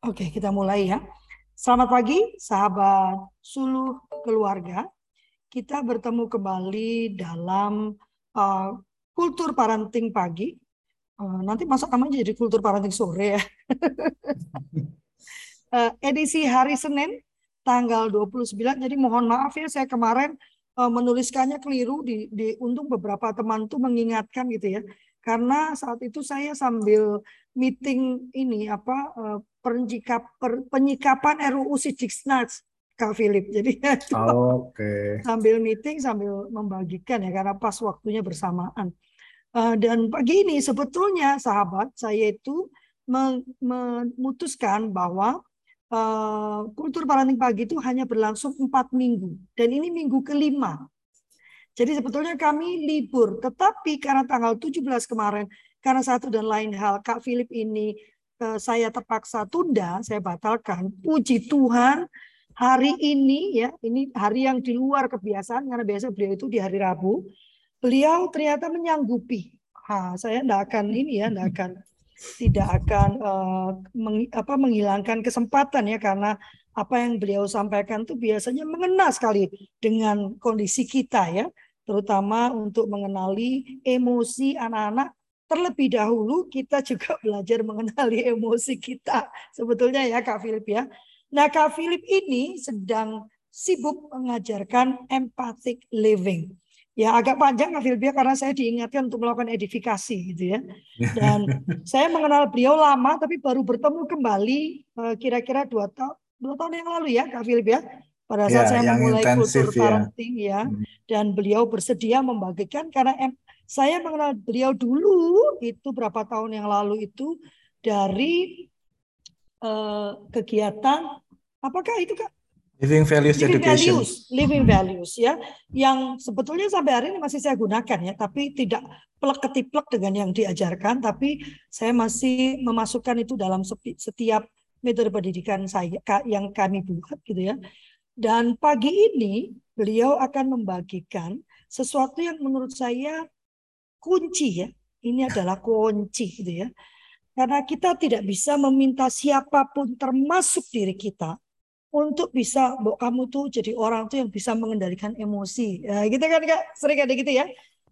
Oke, kita mulai ya. Selamat pagi, sahabat suluh keluarga. Kita bertemu kembali dalam uh, kultur parenting pagi. Uh, nanti masa namanya jadi kultur parenting sore ya. uh, edisi hari Senin, tanggal 29. Jadi mohon maaf ya, saya kemarin uh, menuliskannya keliru. Di, di untung beberapa teman tuh mengingatkan gitu ya. Karena saat itu saya sambil meeting ini apa uh, penyikapan RUU Sidiknas Kak Philip. Jadi oh, okay. sambil meeting sambil membagikan ya karena pas waktunya bersamaan. Uh, dan pagi ini sebetulnya sahabat saya itu memutuskan bahwa uh, kultur parenting pagi itu hanya berlangsung empat minggu dan ini minggu kelima. Jadi sebetulnya kami libur, tetapi karena tanggal 17 kemarin karena satu dan lain hal Kak Philip ini saya terpaksa tunda, saya batalkan. Puji Tuhan, hari ini ya, ini hari yang di luar kebiasaan karena biasa beliau itu di hari Rabu. Beliau ternyata menyanggupi. Ha, saya tidak akan ini ya, tidak akan tidak akan uh, meng, apa, menghilangkan kesempatan ya karena apa yang beliau sampaikan itu biasanya mengena sekali dengan kondisi kita ya, terutama untuk mengenali emosi anak-anak terlebih dahulu kita juga belajar mengenali emosi kita. Sebetulnya ya Kak Philip ya. Nah Kak Philip ini sedang sibuk mengajarkan empathic living. Ya agak panjang Kak Philip ya karena saya diingatkan untuk melakukan edifikasi gitu ya. Dan saya mengenal beliau lama tapi baru bertemu kembali eh, kira-kira dua tahun dua tahun yang lalu ya Kak Philip ya pada saat ya, saya memulai kultur ya. parenting ya hmm. dan beliau bersedia membagikan karena saya mengenal beliau dulu itu berapa tahun yang lalu itu dari uh, kegiatan apakah itu kak? Living Values Living Education. Values, Living Values ya, yang sebetulnya sampai hari ini masih saya gunakan ya, tapi tidak plek ketiplek dengan yang diajarkan, tapi saya masih memasukkan itu dalam setiap metode pendidikan saya yang kami buat gitu ya. Dan pagi ini beliau akan membagikan sesuatu yang menurut saya kunci ya. Ini adalah kunci gitu ya. Karena kita tidak bisa meminta siapa pun termasuk diri kita untuk bisa, Mbok kamu tuh jadi orang tuh yang bisa mengendalikan emosi. Ya, gitu kan Kak, sering ada gitu ya.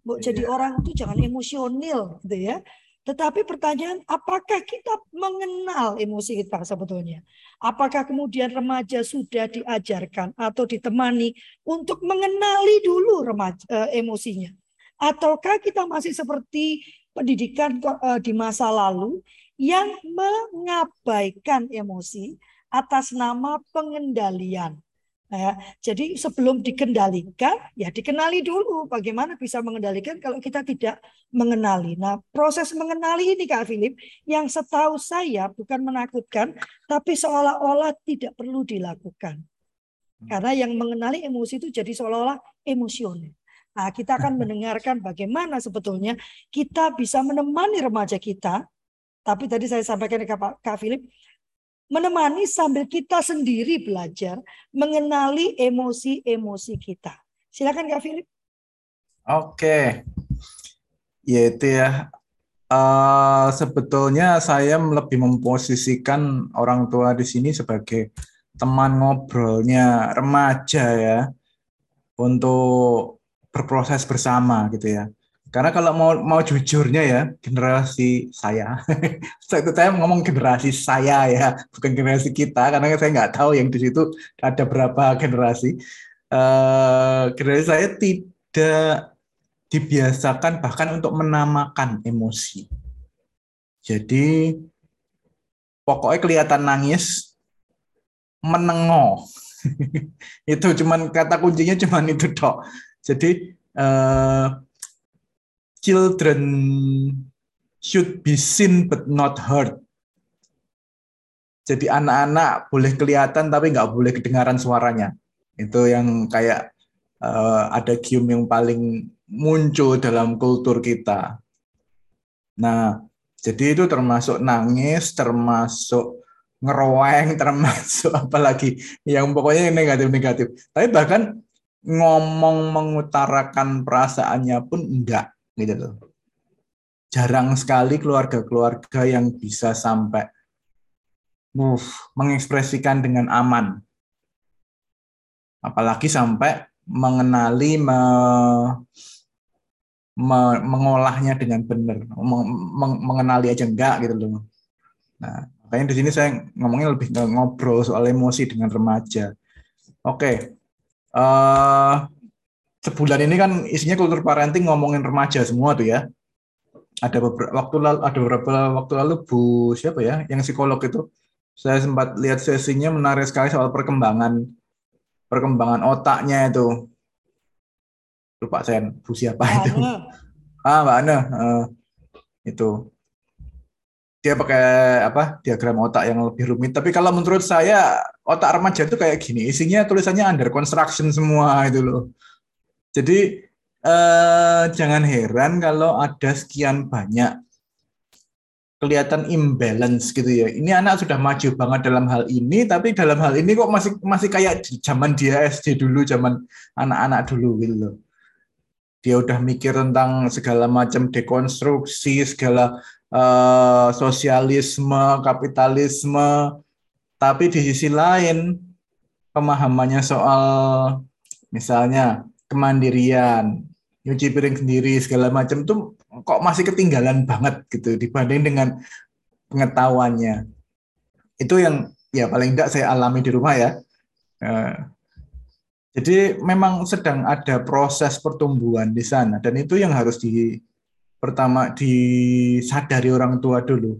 Mbok iya. jadi orang tuh jangan emosional gitu ya. Tetapi pertanyaan, apakah kita mengenal emosi kita sebetulnya? Apakah kemudian remaja sudah diajarkan atau ditemani untuk mengenali dulu remaja, uh, emosinya? Ataukah kita masih seperti pendidikan eh, di masa lalu yang mengabaikan emosi atas nama pengendalian? Nah, ya, jadi sebelum dikendalikan, ya dikenali dulu bagaimana bisa mengendalikan kalau kita tidak mengenali. Nah, proses mengenali ini Kak Philip, yang setahu saya bukan menakutkan, tapi seolah-olah tidak perlu dilakukan. Karena yang mengenali emosi itu jadi seolah-olah emosional. Nah, kita akan mendengarkan bagaimana sebetulnya kita bisa menemani remaja kita. Tapi tadi saya sampaikan ke Kak Philip, menemani sambil kita sendiri belajar mengenali emosi-emosi kita. Silakan Kak Philip. Oke. Ya itu ya. Uh, sebetulnya saya lebih memposisikan orang tua di sini sebagai teman ngobrolnya remaja ya untuk berproses bersama gitu ya. Karena kalau mau mau jujurnya ya generasi saya, saya ngomong generasi saya ya, bukan generasi kita karena saya nggak tahu yang di situ ada berapa generasi. Uh, generasi saya tidak dibiasakan bahkan untuk menamakan emosi. Jadi pokoknya kelihatan nangis, menengok. itu cuman kata kuncinya cuman itu dok jadi uh, children should be seen but not heard. Jadi anak-anak boleh kelihatan tapi nggak boleh kedengaran suaranya. Itu yang kayak uh, ada gium yang paling muncul dalam kultur kita. Nah, jadi itu termasuk nangis, termasuk ngeroeng, termasuk apalagi yang pokoknya negatif-negatif. Tapi bahkan ngomong mengutarakan perasaannya pun enggak gitu loh. Jarang sekali keluarga-keluarga yang bisa sampai move, mengekspresikan dengan aman. Apalagi sampai mengenali me, me, mengolahnya dengan benar, meng, meng, mengenali aja enggak gitu loh. Nah, makanya di sini saya ngomongnya lebih ngobrol soal emosi dengan remaja. Oke, uh, sebulan ini kan isinya kultur parenting ngomongin remaja semua tuh ya. Ada beberapa waktu lalu, ada beberapa waktu lalu Bu siapa ya, yang psikolog itu, saya sempat lihat sesinya menarik sekali soal perkembangan perkembangan otaknya itu. Lupa saya Bu siapa Mbak itu. Ah, Mbak Ana. Uh, itu dia pakai apa diagram otak yang lebih rumit. Tapi kalau menurut saya otak remaja itu kayak gini, isinya tulisannya under construction semua itu loh. Jadi eh, jangan heran kalau ada sekian banyak kelihatan imbalance gitu ya. Ini anak sudah maju banget dalam hal ini, tapi dalam hal ini kok masih masih kayak zaman dia SD dulu, zaman anak-anak dulu gitu loh. Dia udah mikir tentang segala macam dekonstruksi, segala uh, sosialisme, kapitalisme, tapi di sisi lain pemahamannya soal misalnya kemandirian, nyuci piring sendiri segala macam tuh kok masih ketinggalan banget gitu dibanding dengan pengetahuannya. Itu yang ya paling tidak saya alami di rumah ya. Uh, jadi memang sedang ada proses pertumbuhan di sana dan itu yang harus di pertama disadari orang tua dulu.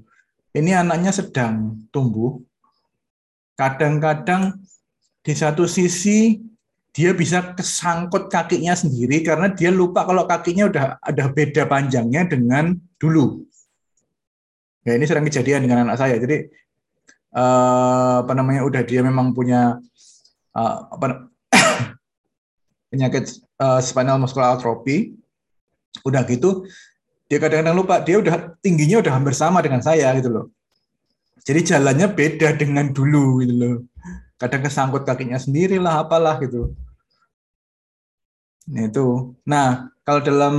Ini anaknya sedang tumbuh. Kadang-kadang di satu sisi dia bisa kesangkut kakinya sendiri karena dia lupa kalau kakinya udah ada beda panjangnya dengan dulu. Ya ini sering kejadian dengan anak saya. Jadi eh, apa namanya udah dia memang punya eh, apa penyakit eh, spinal muscular atrophy. Udah gitu dia kadang-kadang lupa dia udah tingginya udah hampir sama dengan saya gitu loh. Jadi jalannya beda dengan dulu gitu loh. Kadang kesangkut kakinya sendiri lah apalah gitu. Nah itu. Nah kalau dalam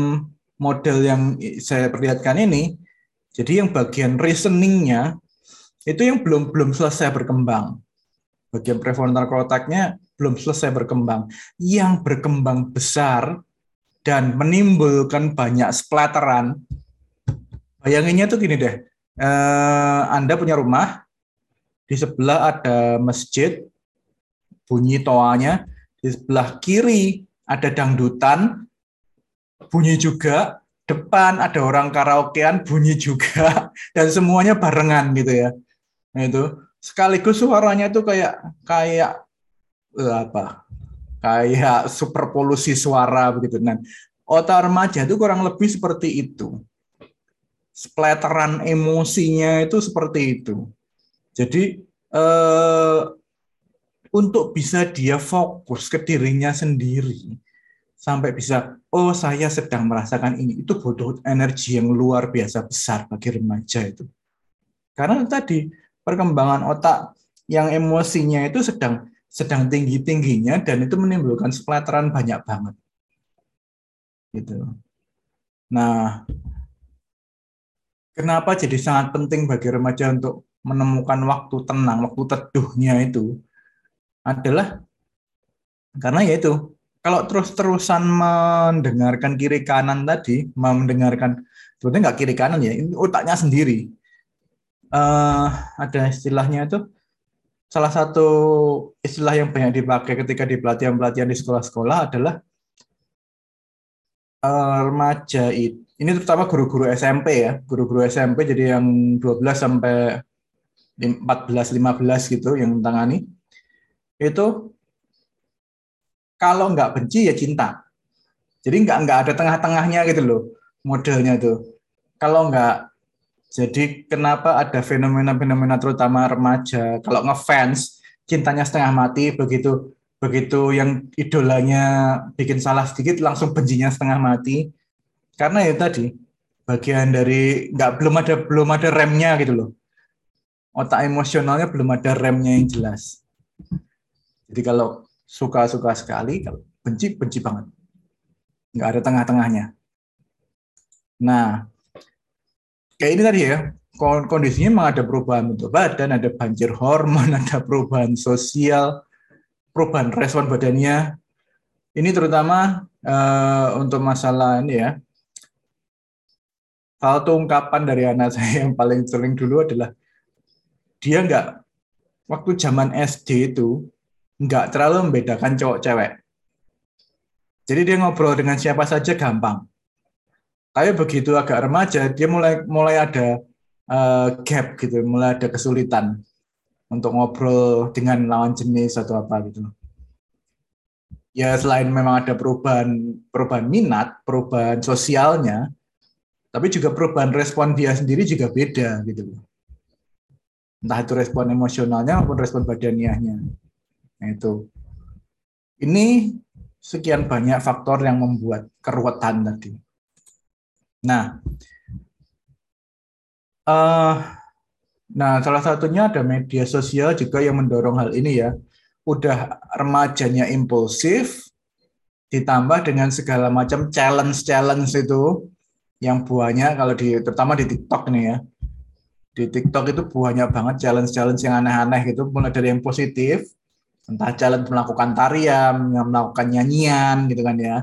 model yang saya perlihatkan ini jadi yang bagian reasoningnya itu yang belum belum selesai berkembang. Bagian prefrontal cortexnya belum selesai berkembang. Yang berkembang besar dan menimbulkan banyak splatteran. Bayanginnya tuh gini deh, eh, Anda punya rumah, di sebelah ada masjid, bunyi toanya, di sebelah kiri ada dangdutan, bunyi juga, depan ada orang karaokean, bunyi juga, dan semuanya barengan gitu ya. Nah itu sekaligus suaranya tuh kayak kayak eh, apa kayak super polusi suara begitu. Nah, otak remaja itu kurang lebih seperti itu. Splatteran emosinya itu seperti itu. Jadi eh, untuk bisa dia fokus ke dirinya sendiri sampai bisa oh saya sedang merasakan ini itu butuh energi yang luar biasa besar bagi remaja itu. Karena tadi perkembangan otak yang emosinya itu sedang sedang tinggi-tingginya dan itu menimbulkan splatteran banyak banget. Gitu. Nah, kenapa jadi sangat penting bagi remaja untuk menemukan waktu tenang, waktu teduhnya itu adalah karena ya itu kalau terus-terusan mendengarkan kiri kanan tadi, mendengarkan sebetulnya nggak kiri kanan ya, ini otaknya sendiri. Uh, ada istilahnya itu salah satu istilah yang banyak dipakai ketika di pelatihan-pelatihan di sekolah-sekolah adalah uh, remaja itu. Ini terutama guru-guru SMP ya, guru-guru SMP jadi yang 12 sampai 14 15 gitu yang tangani. Itu kalau nggak benci ya cinta. Jadi nggak nggak ada tengah-tengahnya gitu loh modelnya tuh. Kalau nggak jadi kenapa ada fenomena-fenomena terutama remaja? Kalau ngefans cintanya setengah mati begitu begitu yang idolanya bikin salah sedikit langsung bencinya setengah mati. Karena ya tadi bagian dari nggak belum ada belum ada remnya gitu loh. Otak emosionalnya belum ada remnya yang jelas. Jadi kalau suka suka sekali kalau benci benci banget. Nggak ada tengah-tengahnya. Nah kayak ini tadi ya kondisinya memang ada perubahan bentuk badan, ada banjir hormon, ada perubahan sosial, perubahan respon badannya. Ini terutama uh, untuk masalah ini ya. Satu ungkapan dari anak saya yang paling sering dulu adalah dia nggak waktu zaman SD itu nggak terlalu membedakan cowok cewek. Jadi dia ngobrol dengan siapa saja gampang. Tapi begitu agak remaja dia mulai mulai ada uh, gap gitu, mulai ada kesulitan untuk ngobrol dengan lawan jenis atau apa gitu. Ya selain memang ada perubahan perubahan minat, perubahan sosialnya, tapi juga perubahan respon dia sendiri juga beda gitu. Entah itu respon emosionalnya maupun respon badaniahnya. Nah itu. Ini sekian banyak faktor yang membuat keruwetan tadi. Nah, Uh, nah, salah satunya ada media sosial juga yang mendorong hal ini ya. Udah remajanya impulsif, ditambah dengan segala macam challenge-challenge itu yang buahnya kalau di terutama di TikTok nih ya. Di TikTok itu banyak banget challenge-challenge yang aneh-aneh gitu, mulai dari yang positif, entah challenge melakukan tarian, melakukan nyanyian gitu kan ya,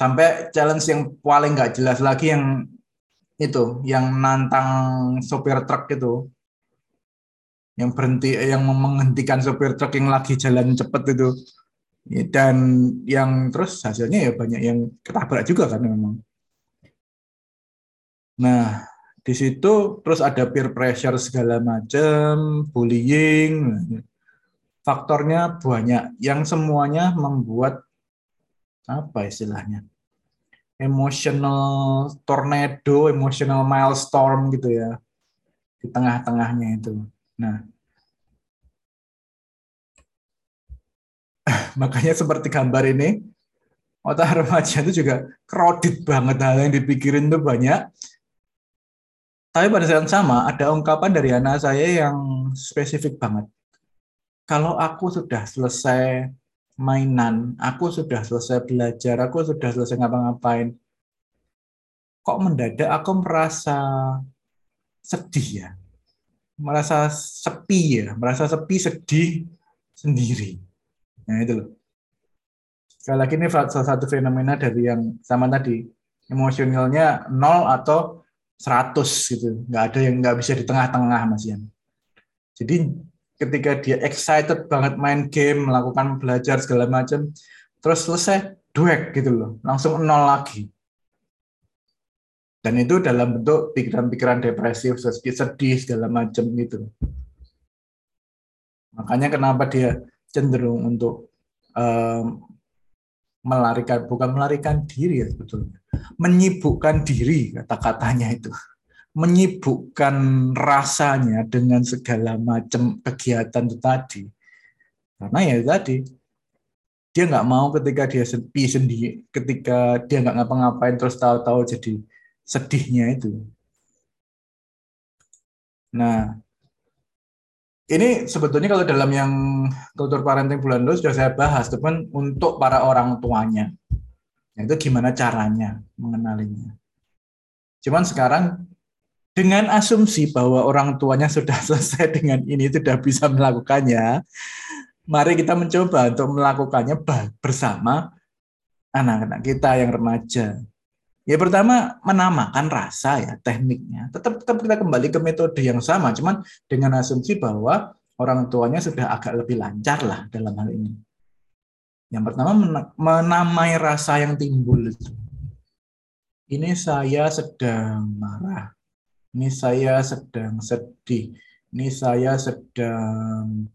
sampai challenge yang paling nggak jelas lagi yang itu yang nantang sopir truk itu. Yang berhenti yang menghentikan sopir truk yang lagi jalan cepat itu. Dan yang terus hasilnya ya banyak yang ketabrak juga kan memang. Nah di situ terus ada peer pressure segala macam bullying. Faktornya banyak yang semuanya membuat apa istilahnya emotional tornado, emotional milestone gitu ya di tengah-tengahnya itu. Nah, makanya seperti gambar ini, otak remaja itu juga crowded banget hal yang dipikirin tuh banyak. Tapi pada saat yang sama ada ungkapan dari anak saya yang spesifik banget. Kalau aku sudah selesai mainan, aku sudah selesai belajar, aku sudah selesai ngapa-ngapain. Kok mendadak aku merasa sedih ya? Merasa sepi ya, merasa sepi, sedih sendiri. Nah itu loh. Sekali lagi ini salah satu fenomena dari yang sama tadi. Emosionalnya nol atau 100 gitu. Nggak ada yang nggak bisa di tengah-tengah Mas. Jadi ketika dia excited banget main game, melakukan belajar segala macam, terus selesai duek gitu loh, langsung nol lagi. Dan itu dalam bentuk pikiran-pikiran depresif, sedih segala macam gitu. Makanya kenapa dia cenderung untuk um, melarikan, bukan melarikan diri ya sebetulnya, menyibukkan diri kata-katanya itu menyibukkan rasanya dengan segala macam kegiatan itu tadi. Karena ya tadi, dia nggak mau ketika dia sepi sendiri, ketika dia nggak ngapa-ngapain terus tahu-tahu jadi sedihnya itu. Nah, ini sebetulnya kalau dalam yang kultur parenting bulan lalu sudah saya bahas, teman untuk para orang tuanya. Itu gimana caranya mengenalinya. Cuman sekarang dengan asumsi bahwa orang tuanya sudah selesai dengan ini, sudah bisa melakukannya, mari kita mencoba untuk melakukannya bersama anak-anak kita yang remaja. Ya pertama menamakan rasa ya tekniknya. Tetap tetap kita kembali ke metode yang sama, cuman dengan asumsi bahwa orang tuanya sudah agak lebih lancar lah dalam hal ini. Yang pertama menamai rasa yang timbul. Ini saya sedang marah ini saya sedang sedih, ini saya sedang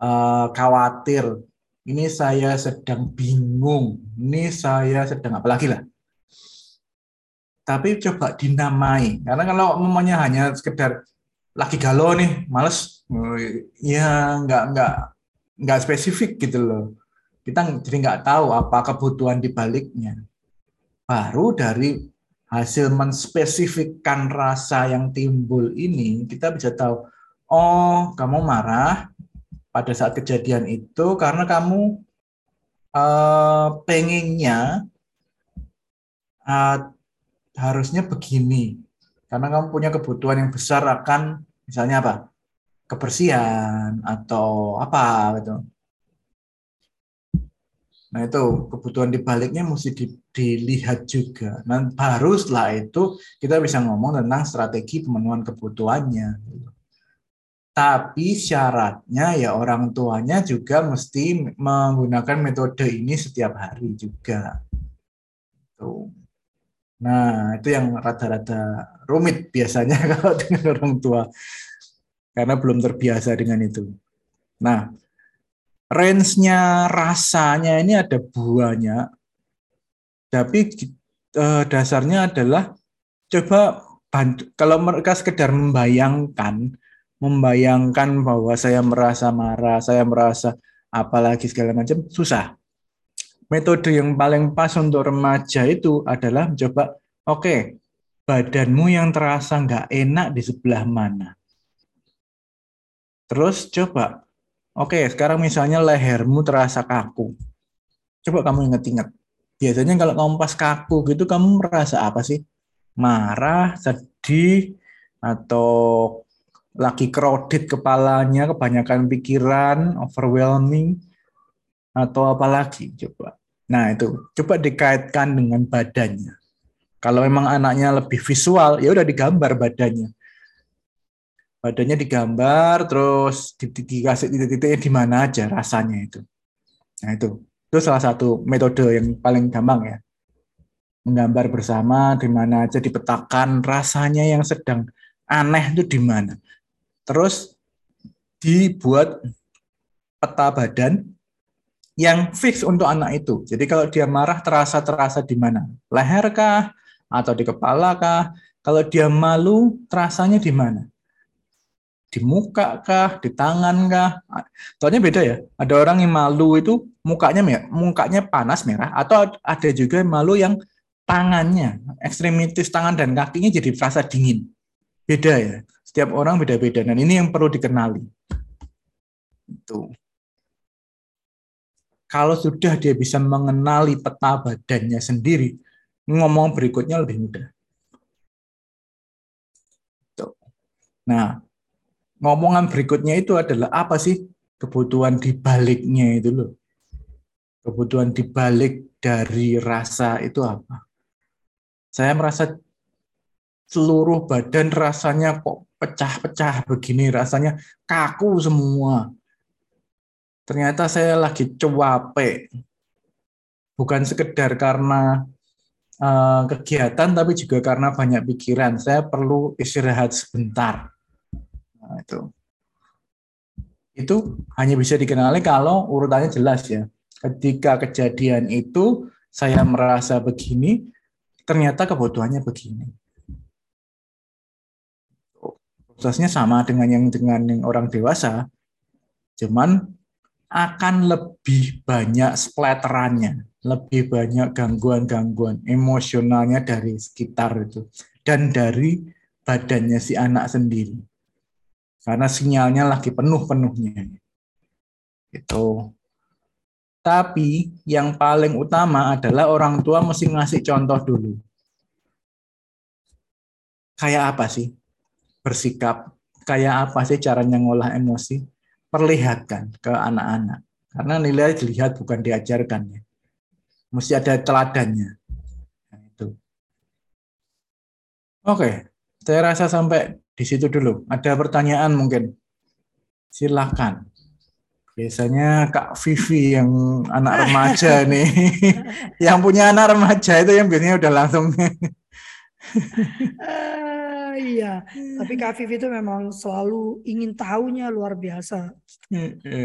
uh, khawatir, ini saya sedang bingung, ini saya sedang apa lagi lah. Tapi coba dinamai, karena kalau umumnya hanya sekedar lagi galau nih, males, ya nggak nggak nggak spesifik gitu loh. Kita jadi nggak tahu apa kebutuhan di baliknya. Baru dari hasil menspesifikkan rasa yang timbul ini, kita bisa tahu, oh kamu marah pada saat kejadian itu karena kamu uh, pengennya uh, harusnya begini, Karena kamu punya kebutuhan yang besar akan misalnya apa? Kebersihan atau apa gitu. Nah itu kebutuhan dibaliknya mesti di, dilihat juga. Nah baru setelah itu kita bisa ngomong tentang strategi pemenuhan kebutuhannya. Tapi syaratnya ya orang tuanya juga mesti menggunakan metode ini setiap hari juga. Tuh. Nah, itu yang rada-rada rumit biasanya kalau dengan orang tua. Karena belum terbiasa dengan itu. Nah, range-nya rasanya ini ada buahnya. Tapi eh, dasarnya adalah coba bantu, kalau mereka sekedar membayangkan membayangkan bahwa saya merasa marah, saya merasa apalagi segala macam, susah. Metode yang paling pas untuk remaja itu adalah mencoba, oke, okay, badanmu yang terasa nggak enak di sebelah mana. Terus coba, oke, sekarang misalnya lehermu terasa kaku. Coba kamu ingat-ingat. Biasanya kalau kamu pas kaku gitu, kamu merasa apa sih? Marah, sedih, atau lagi crowded kepalanya, kebanyakan pikiran, overwhelming, atau apa lagi coba. Nah itu coba dikaitkan dengan badannya. Kalau memang anaknya lebih visual, ya udah digambar badannya. Badannya digambar, terus dikasih titik-titiknya di mana aja rasanya itu. Nah itu, itu salah satu metode yang paling gampang ya. Menggambar bersama di mana aja dipetakan rasanya yang sedang aneh itu di mana. Terus dibuat peta badan yang fix untuk anak itu. Jadi kalau dia marah terasa-terasa di mana? Leher kah? Atau di kepala kah? Kalau dia malu terasanya di mana? Di muka kah? Di tangan kah? Soalnya beda ya. Ada orang yang malu itu mukanya mukanya panas merah atau ada juga yang malu yang tangannya, ekstremitis tangan dan kakinya jadi terasa dingin. Beda ya. Setiap orang beda-beda dan ini yang perlu dikenali. Itu. Kalau sudah dia bisa mengenali peta badannya sendiri, ngomong berikutnya lebih mudah. Nah, ngomongan berikutnya itu adalah apa sih kebutuhan di baliknya itu loh. Kebutuhan di balik dari rasa itu apa? Saya merasa seluruh badan rasanya kok pecah-pecah begini rasanya kaku semua. Ternyata saya lagi cuape. Bukan sekedar karena uh, kegiatan tapi juga karena banyak pikiran. Saya perlu istirahat sebentar. Nah, itu. Itu hanya bisa dikenali kalau urutannya jelas ya. Ketika kejadian itu saya merasa begini, ternyata kebutuhannya begini prosesnya sama dengan yang dengan yang orang dewasa, cuman akan lebih banyak splatterannya, lebih banyak gangguan-gangguan emosionalnya dari sekitar itu dan dari badannya si anak sendiri. Karena sinyalnya lagi penuh-penuhnya. Itu. Tapi yang paling utama adalah orang tua mesti ngasih contoh dulu. Kayak apa sih bersikap kayak apa sih caranya ngolah emosi perlihatkan ke anak-anak karena nilai dilihat bukan diajarkan ya mesti ada teladannya nah, itu oke saya rasa sampai di situ dulu. Ada pertanyaan mungkin? Silahkan biasanya Kak Vivi yang anak remaja nih. Yang punya anak remaja itu yang biasanya udah langsung iya, tapi Kak Vivi itu memang selalu ingin tahunya luar biasa.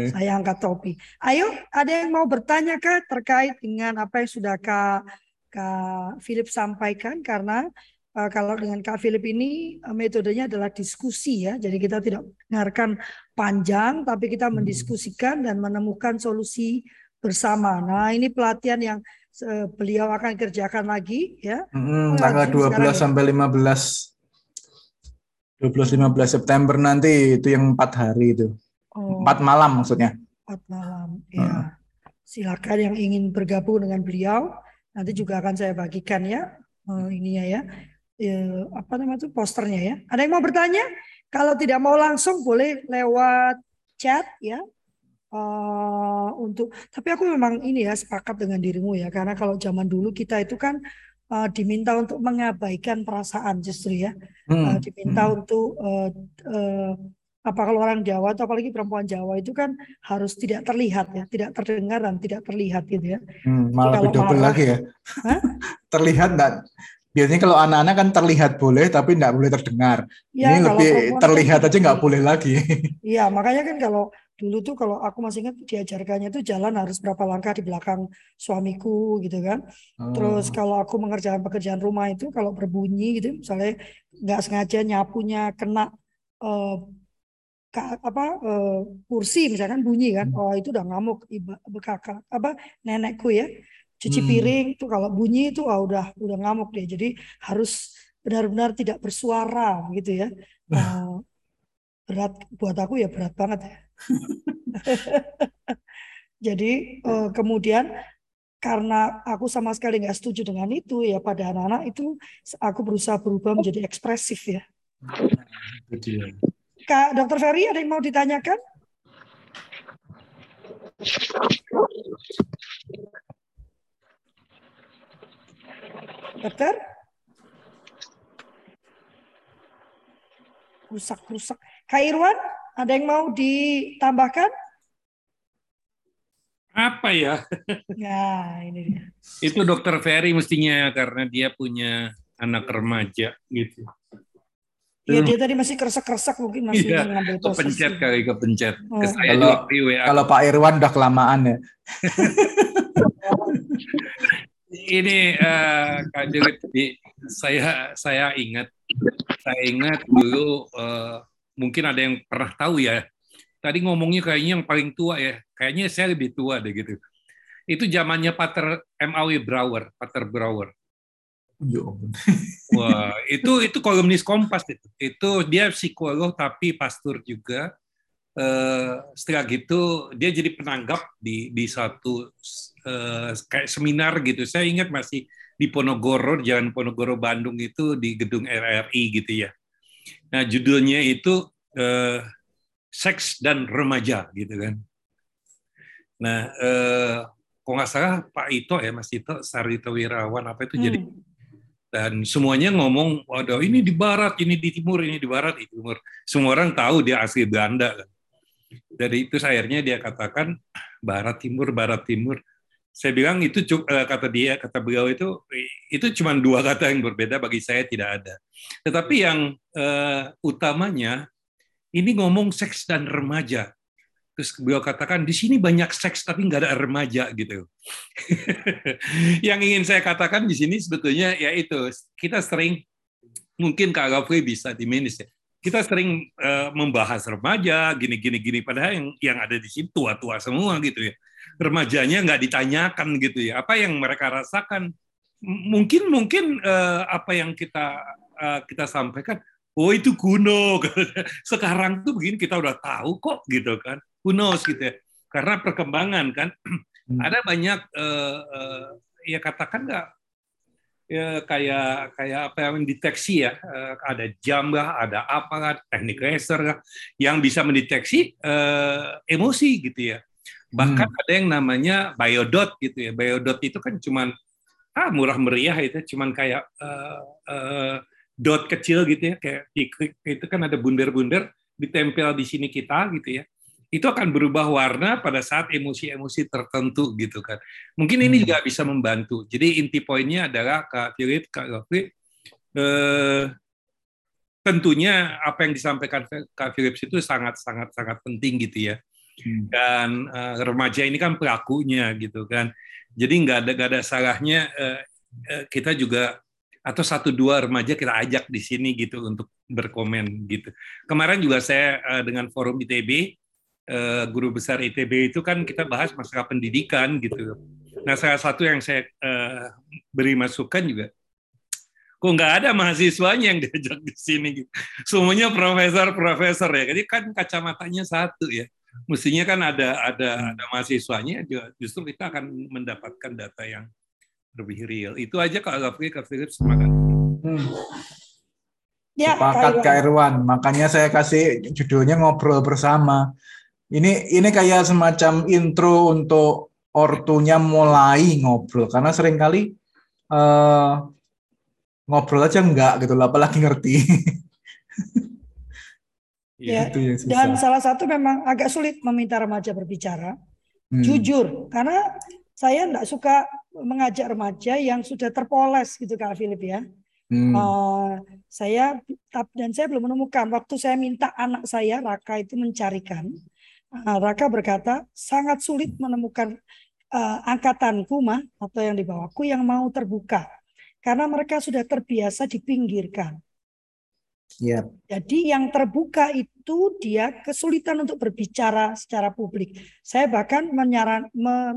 Saya angkat topi. Ayo, ada yang mau bertanya Kak terkait dengan apa yang sudah Kak Kak Philip sampaikan? Karena uh, kalau dengan Kak Philip ini uh, metodenya adalah diskusi ya. Jadi kita tidak dengarkan panjang tapi kita hmm. mendiskusikan dan menemukan solusi bersama. Nah, ini pelatihan yang uh, beliau akan kerjakan lagi ya. Hmm, tanggal 12 ya. sampai 15 12-15 September nanti itu yang empat hari itu. Oh. Empat malam maksudnya. Empat malam, ya. Hmm. Silakan yang ingin bergabung dengan beliau. Nanti juga akan saya bagikan ya uh, ininya ya ya, apa namanya itu posternya ya. Ada yang mau bertanya? Kalau tidak mau langsung boleh lewat chat ya. Uh, untuk tapi aku memang ini ya sepakat dengan dirimu ya karena kalau zaman dulu kita itu kan uh, diminta untuk mengabaikan perasaan justru ya uh, diminta hmm. untuk uh, uh, apa kalau orang Jawa atau apalagi perempuan Jawa itu kan harus tidak terlihat ya, tidak terdengar dan tidak terlihat gitu ya. Hmm, malah kalau double lagi ya. terlihat enggak? Biasanya kalau anak-anak kan terlihat boleh tapi enggak boleh terdengar. Ya, Ini lebih terlihat kan, aja nggak boleh lagi. Iya, makanya kan kalau dulu tuh kalau aku masih ingat diajarkannya tuh jalan harus berapa langkah di belakang suamiku gitu kan. Oh. Terus kalau aku mengerjakan pekerjaan rumah itu kalau berbunyi gitu misalnya nggak sengaja nyapunya kena uh, apa uh, kursi misalkan bunyi kan hmm. oh itu udah ngamuk iba bekakak apa nenekku ya cuci hmm. piring tuh kalau bunyi itu udah udah ngamuk dia jadi harus benar-benar tidak bersuara gitu ya uh, berat buat aku ya berat banget ya jadi uh, kemudian karena aku sama sekali nggak setuju dengan itu ya pada anak-anak itu aku berusaha berubah menjadi ekspresif ya. Kak Dokter Ferry ada yang mau ditanyakan? Dokter? Rusak-rusak. Kak Irwan, ada yang mau ditambahkan? Apa ya? Ya, ini dia. Itu dokter Ferry mestinya karena dia punya anak remaja gitu. Iya dia tadi masih keresek-keresek mungkin masih iya, ngambil posisi. Kepencet kali kepencet. Oh. Kalau, kalau Pak Irwan udah kelamaan ya. Ini uh, Kak Jelit, saya saya ingat saya ingat dulu uh, mungkin ada yang pernah tahu ya. Tadi ngomongnya kayaknya yang paling tua ya. Kayaknya saya lebih tua deh gitu. Itu zamannya Pater M.A.W. Brower, Pater Brower. Ya Wah, itu itu kolumnis Kompas itu. Itu dia psikolog tapi pastor juga. Uh, setelah gitu dia jadi penanggap di di satu uh, kayak seminar gitu. Saya ingat masih di Ponorogo, Jalan Ponorogo Bandung itu di gedung RRI gitu ya. Nah, judulnya itu uh, seks dan remaja gitu kan. Nah, uh, kalau nggak salah Pak Ito ya Mas Ito Sarito Wirawan apa itu hmm. jadi dan semuanya ngomong, waduh ini di barat, ini di timur, ini di barat, di timur. Semua orang tahu dia asli Belanda. Dari itu akhirnya dia katakan barat timur, barat timur. Saya bilang itu eh, kata dia, kata beliau itu itu cuma dua kata yang berbeda bagi saya tidak ada. Tetapi yang uh, utamanya ini ngomong seks dan remaja. Terus beliau katakan di sini banyak seks tapi nggak ada remaja gitu. yang ingin saya katakan di sini sebetulnya yaitu kita sering mungkin Kak Gafri bisa diminus ya. Kita sering uh, membahas remaja gini-gini gini padahal yang yang ada di sini tua-tua semua gitu ya. Remajanya nggak ditanyakan gitu ya. Apa yang mereka rasakan mungkin mungkin uh, apa yang kita uh, kita sampaikan oh itu kuno sekarang tuh begini kita udah tahu kok gitu kan knows gitu ya. Karena perkembangan kan ada banyak uh, uh, ya katakan nggak ya kayak kayak apa yang deteksi ya ada jam lah ada apa lah teknik laser lah yang bisa mendeteksi uh, emosi gitu ya bahkan hmm. ada yang namanya biodot gitu ya biodot itu kan cuman ah murah meriah itu cuman kayak uh, uh, dot kecil gitu ya kayak itu kan ada bunder-bunder ditempel di sini kita gitu ya itu akan berubah warna pada saat emosi-emosi tertentu gitu kan. Mungkin ini hmm. juga bisa membantu. Jadi inti poinnya adalah Kak Philip, Kak Gafri, eh, tentunya apa yang disampaikan Kak Philips itu sangat sangat sangat penting gitu ya. Hmm. Dan eh, remaja ini kan pelakunya gitu kan. Jadi nggak ada nggak ada salahnya eh, eh, kita juga atau satu dua remaja kita ajak di sini gitu untuk berkomen gitu. Kemarin juga saya eh, dengan forum ITB uh, guru besar ITB itu kan kita bahas masalah pendidikan gitu. Nah salah satu yang saya uh, beri masukan juga, kok nggak ada mahasiswanya yang diajak di sini gitu. Semuanya profesor-profesor ya. Jadi kan kacamatanya satu ya. Mestinya kan ada ada hmm. ada mahasiswanya justru kita akan mendapatkan data yang lebih real. Itu aja Kak Gafri, Kak Philip, semangat. Hmm. Ya, Sepakat Kak Irwan. Makanya saya kasih judulnya ngobrol bersama. Ini ini kayak semacam intro untuk ortunya mulai ngobrol karena sering kali uh, ngobrol aja enggak gitu lah, apalagi ngerti. ya, itu yang susah. Dan salah satu memang agak sulit meminta remaja berbicara. Hmm. Jujur, karena saya enggak suka mengajak remaja yang sudah terpoles gitu Kak Philip ya. Hmm. Uh, saya dan saya belum menemukan waktu saya minta anak saya Raka itu mencarikan. Uh, Raka berkata sangat sulit menemukan uh, angkatanku mah atau yang di bawahku yang mau terbuka karena mereka sudah terbiasa dipinggirkan. Yep. Jadi yang terbuka itu dia kesulitan untuk berbicara secara publik. Saya bahkan menyaran,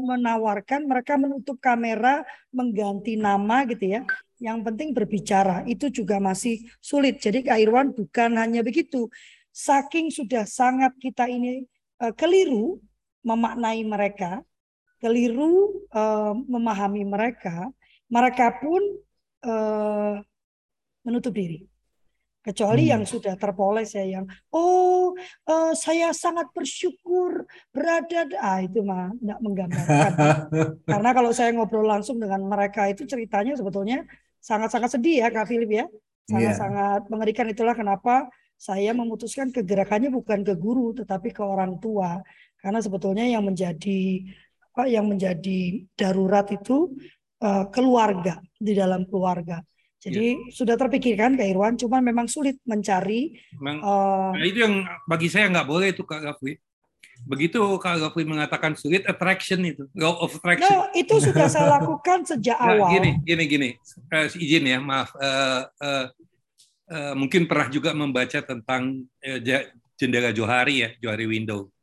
menawarkan mereka menutup kamera, mengganti nama gitu ya. Yang penting berbicara itu juga masih sulit. Jadi Kak Irwan bukan hanya begitu. Saking sudah sangat kita ini uh, keliru memaknai mereka, keliru uh, memahami mereka, mereka pun uh, menutup diri. Kecuali hmm. yang sudah terpoles ya yang oh uh, saya sangat bersyukur berada ah itu mah tidak menggambarkan. Karena kalau saya ngobrol langsung dengan mereka itu ceritanya sebetulnya sangat-sangat sedih ya Kak Philip ya. Sangat-sangat yeah. mengerikan itulah kenapa saya memutuskan kegerakannya bukan ke guru tetapi ke orang tua. Karena sebetulnya yang menjadi apa yang menjadi darurat itu uh, keluarga di dalam keluarga. Jadi ya. sudah terpikirkan Kak Irwan, cuma memang sulit mencari. Memang, uh, nah itu yang bagi saya nggak boleh itu Kak Gafri. Begitu Kak Gafri mengatakan sulit attraction itu, law of attraction. No, itu sudah saya lakukan sejak nah, awal. Gini, gini, gini. Uh, izin ya, maaf. Uh, uh, uh, mungkin pernah juga membaca tentang uh, jendela Johari ya, Johari window.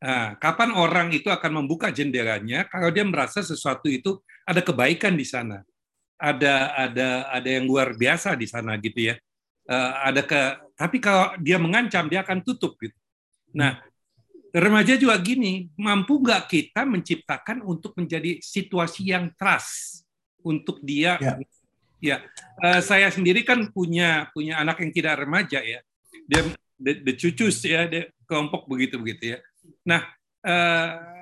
Nah, kapan orang itu akan membuka jendelanya kalau dia merasa sesuatu itu ada kebaikan di sana ada ada ada yang luar biasa di sana gitu ya. Uh, ada ke tapi kalau dia mengancam dia akan tutup gitu. Nah, remaja juga gini, mampu nggak kita menciptakan untuk menjadi situasi yang trust untuk dia ya. Ya, uh, saya sendiri kan punya punya anak yang tidak remaja ya. Dia the, the cucus ya, dia kelompok begitu begitu ya. Nah, uh,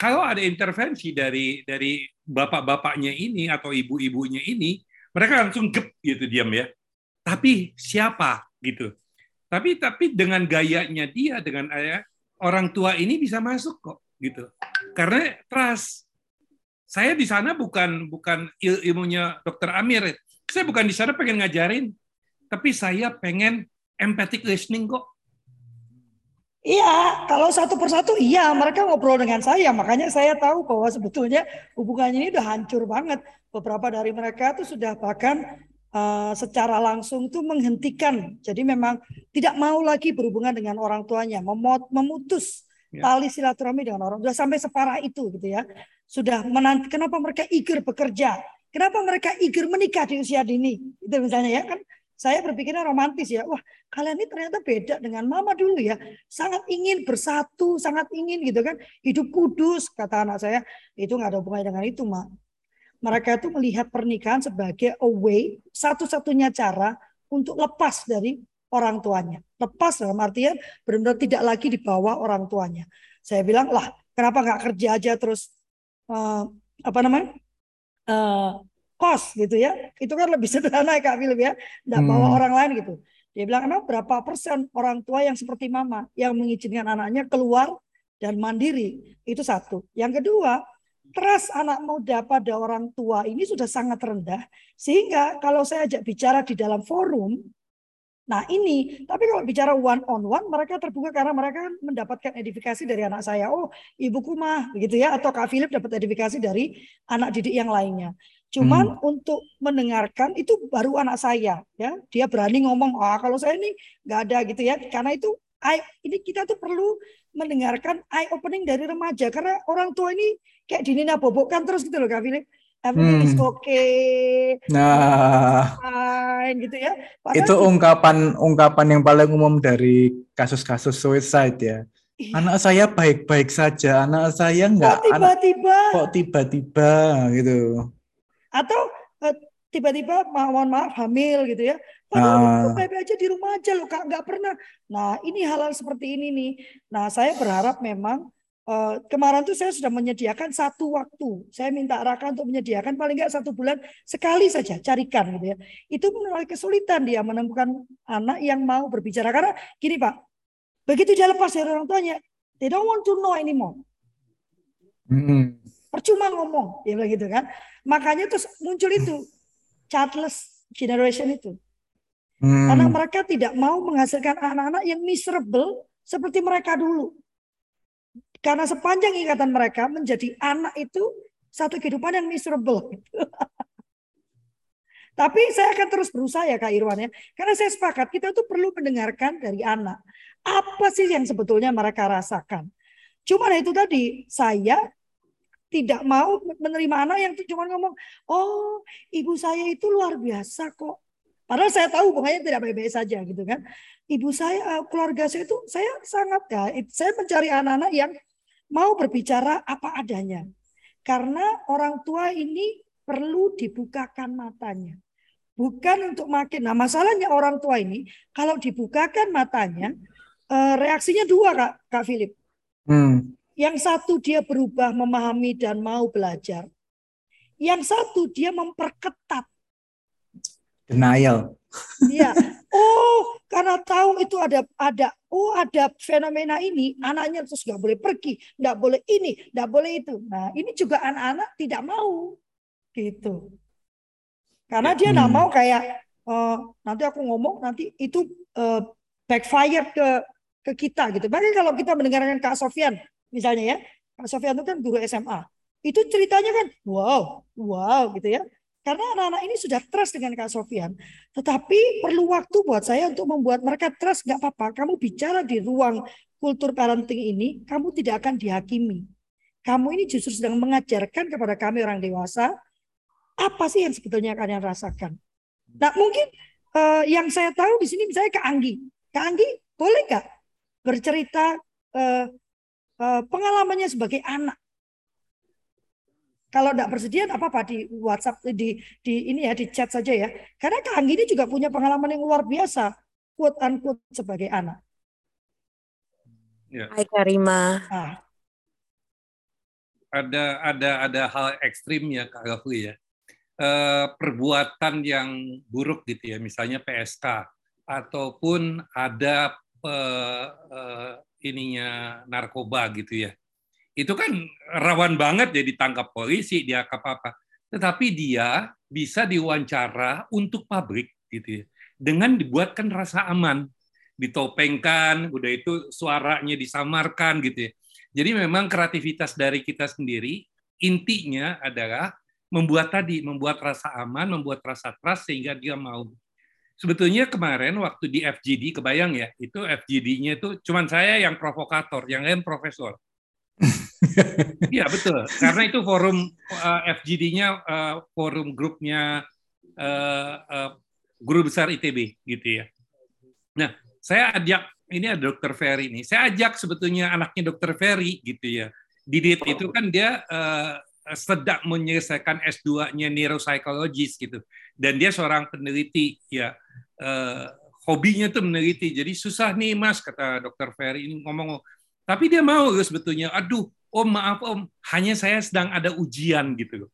kalau ada intervensi dari dari bapak-bapaknya ini atau ibu-ibunya ini, mereka langsung gep gitu diam ya. Tapi siapa gitu. Tapi tapi dengan gayanya dia dengan ayah orang tua ini bisa masuk kok gitu. Karena trust. Saya di sana bukan bukan il ilmunya Dokter Amir. Saya bukan di sana pengen ngajarin, tapi saya pengen empathic listening kok. Iya, kalau satu persatu iya mereka ngobrol dengan saya, makanya saya tahu bahwa sebetulnya hubungannya ini udah hancur banget. Beberapa dari mereka itu sudah bahkan uh, secara langsung tuh menghentikan, jadi memang tidak mau lagi berhubungan dengan orang tuanya, memot memutus ya. tali silaturahmi dengan orang. Sudah sampai separah itu gitu ya. Sudah menanti kenapa mereka eager bekerja, kenapa mereka eager menikah di usia dini, itu misalnya ya kan saya berpikirnya romantis ya. Wah, kalian ini ternyata beda dengan mama dulu ya. Sangat ingin bersatu, sangat ingin gitu kan. Hidup kudus, kata anak saya. Itu nggak ada hubungannya dengan itu, Mak. Mereka itu melihat pernikahan sebagai a way, satu-satunya cara untuk lepas dari orang tuanya. Lepas dalam artian benar-benar tidak lagi di bawah orang tuanya. Saya bilang, lah kenapa nggak kerja aja terus, uh, apa namanya, uh, kos gitu ya. Itu kan lebih sederhana ya Kak Philip ya. Bawa hmm. orang lain gitu. Dia bilang emang berapa persen orang tua yang seperti mama yang mengizinkan anaknya keluar dan mandiri. Itu satu. Yang kedua, trust anak muda pada orang tua ini sudah sangat rendah. Sehingga kalau saya ajak bicara di dalam forum, Nah ini, tapi kalau bicara one on one, mereka terbuka karena mereka mendapatkan edifikasi dari anak saya. Oh, ibuku mah, begitu ya. Atau Kak Philip dapat edifikasi dari anak didik yang lainnya. Cuman hmm. untuk mendengarkan itu baru anak saya, ya. Dia berani ngomong, ah kalau saya ini nggak ada gitu ya. Karena itu, ini kita tuh perlu mendengarkan eye opening dari remaja karena orang tua ini kayak dinina bobokkan terus gitu loh Kak Philip. Everything hmm. is okay. Nah, fine gitu ya. Padahal itu ungkapan ungkapan yang paling umum dari kasus-kasus suicide ya. Iya. Anak saya baik-baik saja, anak saya enggak. Kok tiba-tiba? Kok tiba-tiba gitu atau uh, tiba-tiba mohon maaf hamil gitu ya. Padahal uh. baik aja di rumah aja loh kak, nggak pernah. Nah ini hal-hal seperti ini nih. Nah saya berharap memang uh, kemarin tuh saya sudah menyediakan satu waktu. Saya minta Raka untuk menyediakan paling nggak satu bulan sekali saja carikan gitu ya. Itu menuai kesulitan dia menemukan anak yang mau berbicara karena gini pak, begitu dia lepas dari orang tuanya, they don't want to know anymore. Hmm. Percuma ngomong, dia bilang gitu kan. Makanya terus muncul itu childless generation itu. Hmm. Karena mereka tidak mau menghasilkan anak-anak yang miserable seperti mereka dulu. Karena sepanjang ingatan mereka menjadi anak itu satu kehidupan yang miserable. Tapi saya akan terus berusaha ya Kak Irwan ya. Karena saya sepakat kita tuh perlu mendengarkan dari anak. Apa sih yang sebetulnya mereka rasakan. Cuma itu tadi saya tidak mau menerima anak yang cuma ngomong, oh ibu saya itu luar biasa kok. Padahal saya tahu hubungannya tidak baik-baik saja gitu kan. Ibu saya, eh, keluarga saya itu saya sangat ya, saya mencari anak-anak yang mau berbicara apa adanya. Karena orang tua ini perlu dibukakan matanya. Bukan untuk makin. Nah masalahnya orang tua ini kalau dibukakan matanya, eh, reaksinya dua Kak, Kak Philip. Hmm. Yang satu dia berubah memahami dan mau belajar. Yang satu dia memperketat. Denial. Iya. Oh, karena tahu itu ada ada oh ada fenomena ini, anaknya terus nggak boleh pergi, nggak boleh ini, nggak boleh itu. Nah, ini juga anak-anak tidak mau gitu. Karena dia nggak hmm. mau kayak uh, nanti aku ngomong nanti itu uh, backfire ke ke kita gitu. Bahkan kalau kita mendengarkan Kak Sofian misalnya ya, Pak Sofian itu kan guru SMA. Itu ceritanya kan wow, wow gitu ya. Karena anak-anak ini sudah trust dengan Kak Sofian. Tetapi perlu waktu buat saya untuk membuat mereka trust. Gak apa-apa, kamu bicara di ruang kultur parenting ini, kamu tidak akan dihakimi. Kamu ini justru sedang mengajarkan kepada kami orang dewasa, apa sih yang sebetulnya kalian rasakan. Nah mungkin uh, yang saya tahu di sini misalnya Kak Anggi. Kak Anggi boleh nggak bercerita Eh, pengalamannya sebagai anak. Kalau tidak bersedia, apa-apa di WhatsApp, di di ini ya, di chat saja ya. Karena Kak Anggi ini juga punya pengalaman yang luar biasa, quote unquote sebagai anak. Ya. Hai Karima. Ah. Ada ada ada hal ekstrim ya Kak Gafli ya. E, perbuatan yang buruk gitu ya, misalnya PSK ataupun ada e, e, ininya narkoba gitu ya. Itu kan rawan banget jadi tangkap polisi, dia apa-apa. Tetapi dia bisa diwawancara untuk pabrik gitu ya. Dengan dibuatkan rasa aman, ditopengkan, udah itu suaranya disamarkan gitu ya. Jadi memang kreativitas dari kita sendiri intinya adalah membuat tadi, membuat rasa aman, membuat rasa trust sehingga dia mau sebetulnya kemarin waktu di FGD kebayang ya itu FGD-nya itu cuman saya yang provokator yang lain profesor. Iya betul. Karena itu forum uh, eh, FGD-nya uh, eh, forum grupnya uh, uh, guru besar ITB gitu ya. Nah saya ajak ini ada dokter Ferry nih. Saya ajak sebetulnya anaknya dokter Ferry gitu ya. Didit itu kan dia uh, sedang menyelesaikan S2-nya neuropsychologist gitu dan dia seorang peneliti ya uh, hobinya tuh meneliti. Jadi susah nih Mas kata Dokter Ferry ini ngomong. Tapi dia mau sebetulnya. Aduh, Om maaf Om, hanya saya sedang ada ujian gitu loh.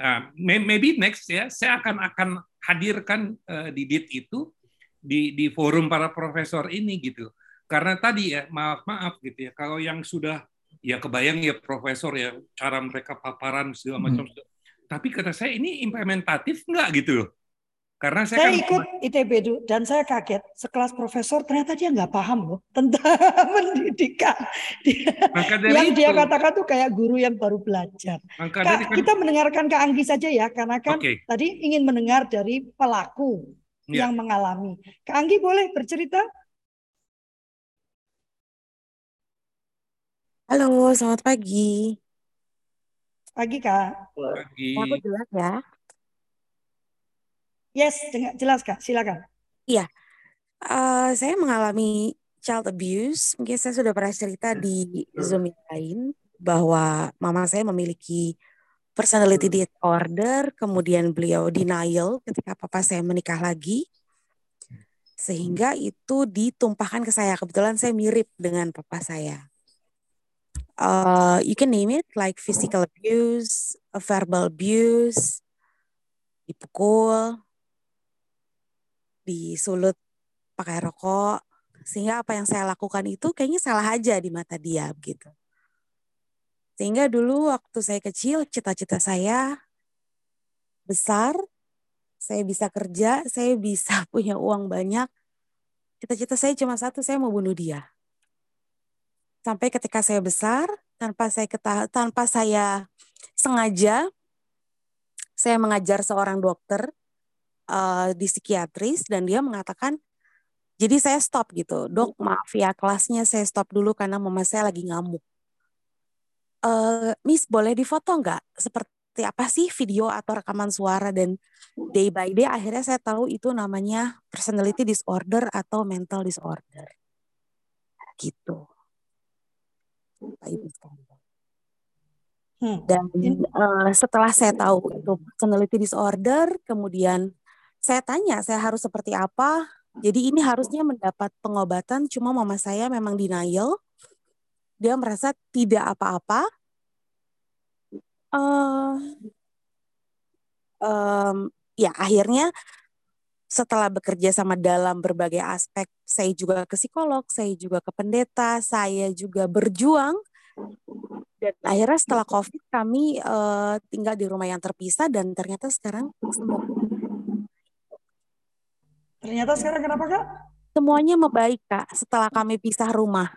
Uh, maybe next ya, saya akan akan hadirkan uh, di DIT itu di di forum para profesor ini gitu. Karena tadi ya maaf maaf gitu ya, kalau yang sudah ya kebayang ya profesor ya cara mereka paparan segala macam. Hmm. Tapi kata saya ini implementatif nggak gitu loh. Karena saya, saya kan ikut ITB dulu dan saya kaget sekelas profesor ternyata dia nggak paham loh tentang pendidikan. Maka dari yang itu, dia katakan tuh kayak guru yang baru belajar. Maka Kak, dari, kan kita mendengarkan Kak Anggi saja ya karena kan okay. tadi ingin mendengar dari pelaku ya. yang mengalami. Kak Anggi boleh bercerita? Halo, selamat pagi. Pagi Kak. Pagi. Aku jelas ya. Yes, jelas Kak, silakan. Iya, uh, saya mengalami child abuse. Mungkin saya sudah pernah cerita di Zoom yang lain bahwa mama saya memiliki personality disorder, kemudian beliau denial ketika papa saya menikah lagi. Sehingga itu ditumpahkan ke saya. Kebetulan saya mirip dengan papa saya. Uh, you can name it like physical abuse, verbal abuse, dipukul, disulut pakai rokok, sehingga apa yang saya lakukan itu kayaknya salah aja di mata dia gitu. Sehingga dulu waktu saya kecil cita-cita saya besar, saya bisa kerja, saya bisa punya uang banyak. Cita-cita saya cuma satu, saya mau bunuh dia. Sampai ketika saya besar, tanpa saya ketah tanpa saya sengaja, saya mengajar seorang dokter uh, di psikiatris dan dia mengatakan jadi saya stop gitu, dok maaf ya kelasnya saya stop dulu karena mama saya lagi ngamuk. Uh, Miss boleh difoto nggak? Seperti apa sih video atau rekaman suara dan day by day akhirnya saya tahu itu namanya personality disorder atau mental disorder. Gitu. Hmm. Dan uh, setelah saya tahu itu personality disorder, kemudian saya tanya saya harus seperti apa jadi ini harusnya mendapat pengobatan, cuma mama saya memang denial. Dia merasa tidak apa-apa. Uh, um, ya akhirnya setelah bekerja sama dalam berbagai aspek, saya juga ke psikolog, saya juga ke pendeta, saya juga berjuang. Dan akhirnya setelah COVID kami uh, tinggal di rumah yang terpisah dan ternyata sekarang semua Ternyata sekarang kenapa kak? Semuanya membaik kak setelah kami pisah rumah.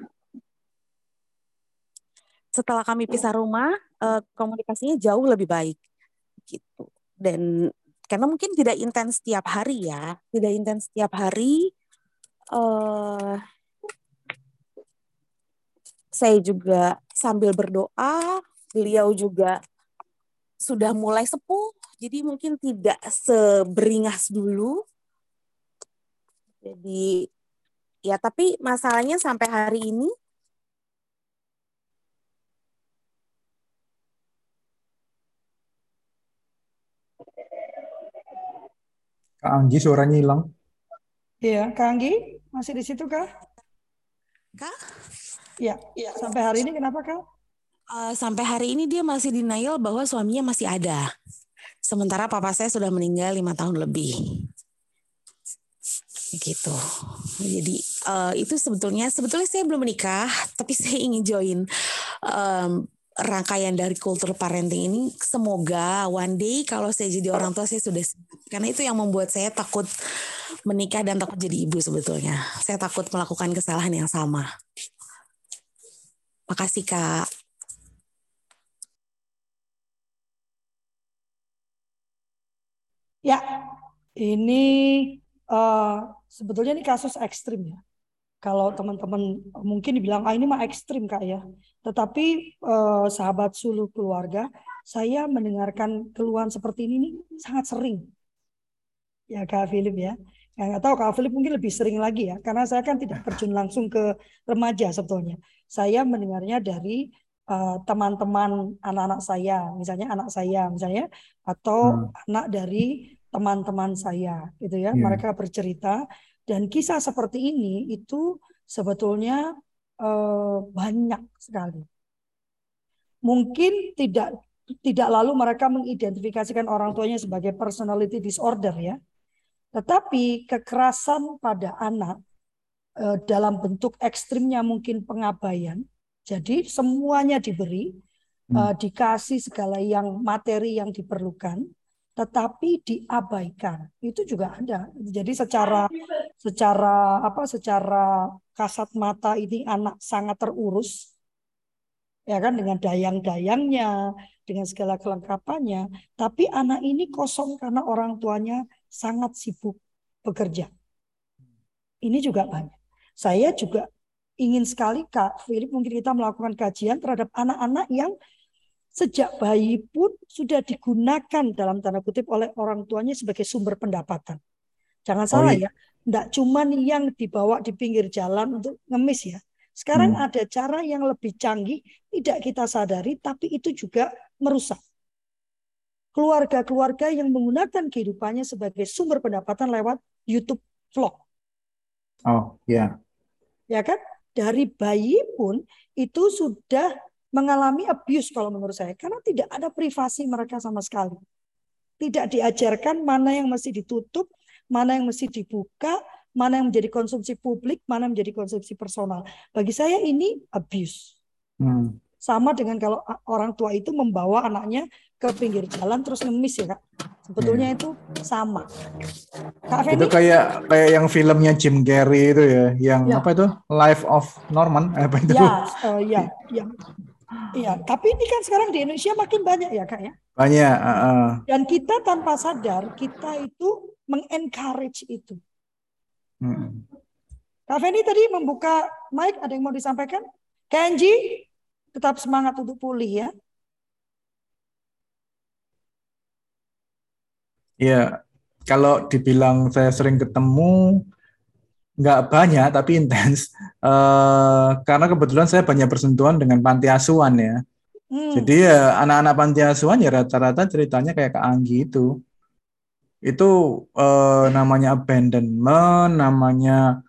Setelah kami pisah rumah, eh, komunikasinya jauh lebih baik gitu. Dan karena mungkin tidak intens setiap hari ya, tidak intens setiap hari. Uh, saya juga sambil berdoa, beliau juga sudah mulai sepuh, jadi mungkin tidak seberingas dulu, jadi ya tapi masalahnya sampai hari ini Kak Anggi suaranya hilang. Iya, Kak Anggi masih di situ kah? Kak? Iya, ya. sampai hari ini kenapa Kak? Uh, sampai hari ini dia masih denial bahwa suaminya masih ada. Sementara papa saya sudah meninggal lima tahun lebih gitu. Jadi uh, itu sebetulnya sebetulnya saya belum menikah, tapi saya ingin join um, rangkaian dari kultur parenting ini. Semoga one day kalau saya jadi orang tua saya sudah karena itu yang membuat saya takut menikah dan takut jadi ibu sebetulnya. Saya takut melakukan kesalahan yang sama. Makasih kak. Ya, ini uh, sebetulnya ini kasus ekstrim ya. Kalau teman-teman mungkin dibilang ah ini mah ekstrim kak ya. Tetapi eh, sahabat suluh keluarga, saya mendengarkan keluhan seperti ini nih sangat sering. Ya kak Philip ya. Yang nggak tahu kak Philip mungkin lebih sering lagi ya, karena saya kan tidak terjun langsung ke remaja sebetulnya. Saya mendengarnya dari eh, teman-teman uh, anak-anak saya, misalnya anak saya misalnya, atau hmm. anak dari teman-teman saya gitu ya. Yeah. Mereka bercerita dan kisah seperti ini itu sebetulnya eh, banyak sekali. Mungkin tidak tidak lalu mereka mengidentifikasikan orang tuanya sebagai personality disorder ya. Tetapi kekerasan pada anak eh, dalam bentuk ekstrimnya mungkin pengabaian. Jadi semuanya diberi, hmm. eh, dikasih segala yang materi yang diperlukan, tetapi diabaikan. Itu juga ada. Jadi secara secara apa secara kasat mata ini anak sangat terurus ya kan dengan dayang-dayangnya dengan segala kelengkapannya. Tapi anak ini kosong karena orang tuanya sangat sibuk bekerja. Ini juga banyak. Saya juga ingin sekali Kak Philip mungkin kita melakukan kajian terhadap anak-anak yang sejak bayi pun sudah digunakan dalam tanda kutip oleh orang tuanya sebagai sumber pendapatan. Jangan salah oh, iya. ya, tidak cuma yang dibawa di pinggir jalan untuk ngemis ya. Sekarang hmm. ada cara yang lebih canggih, tidak kita sadari, tapi itu juga merusak. keluarga-keluarga yang menggunakan kehidupannya sebagai sumber pendapatan lewat YouTube vlog. Oh, ya. Ya kan? Dari bayi pun itu sudah mengalami abuse kalau menurut saya karena tidak ada privasi mereka sama sekali. Tidak diajarkan mana yang mesti ditutup, mana yang mesti dibuka, mana yang menjadi konsumsi publik, mana yang menjadi konsumsi personal. Bagi saya ini abuse. Hmm. Sama dengan kalau orang tua itu membawa anaknya ke pinggir jalan terus ngemis ya kak. Sebetulnya yeah. itu sama. Kak itu kayak kayak yang filmnya Jim Carrey itu ya, yang ya. apa itu Life of Norman apa itu? Ya, uh, ya, ya. Iya, tapi ini kan sekarang di Indonesia makin banyak ya kak ya. Banyak. Uh, uh. Dan kita tanpa sadar kita itu mengencourage itu. Hmm. Kak Feni tadi membuka mic, ada yang mau disampaikan? Kenji, tetap semangat untuk pulih ya. Ya, kalau dibilang saya sering ketemu, nggak banyak tapi intens. Uh, karena kebetulan saya banyak bersentuhan dengan panti asuhan ya. Hmm. Jadi ya anak-anak panti asuhan ya rata-rata ceritanya kayak Kak Anggi itu itu uh, namanya abandonment, namanya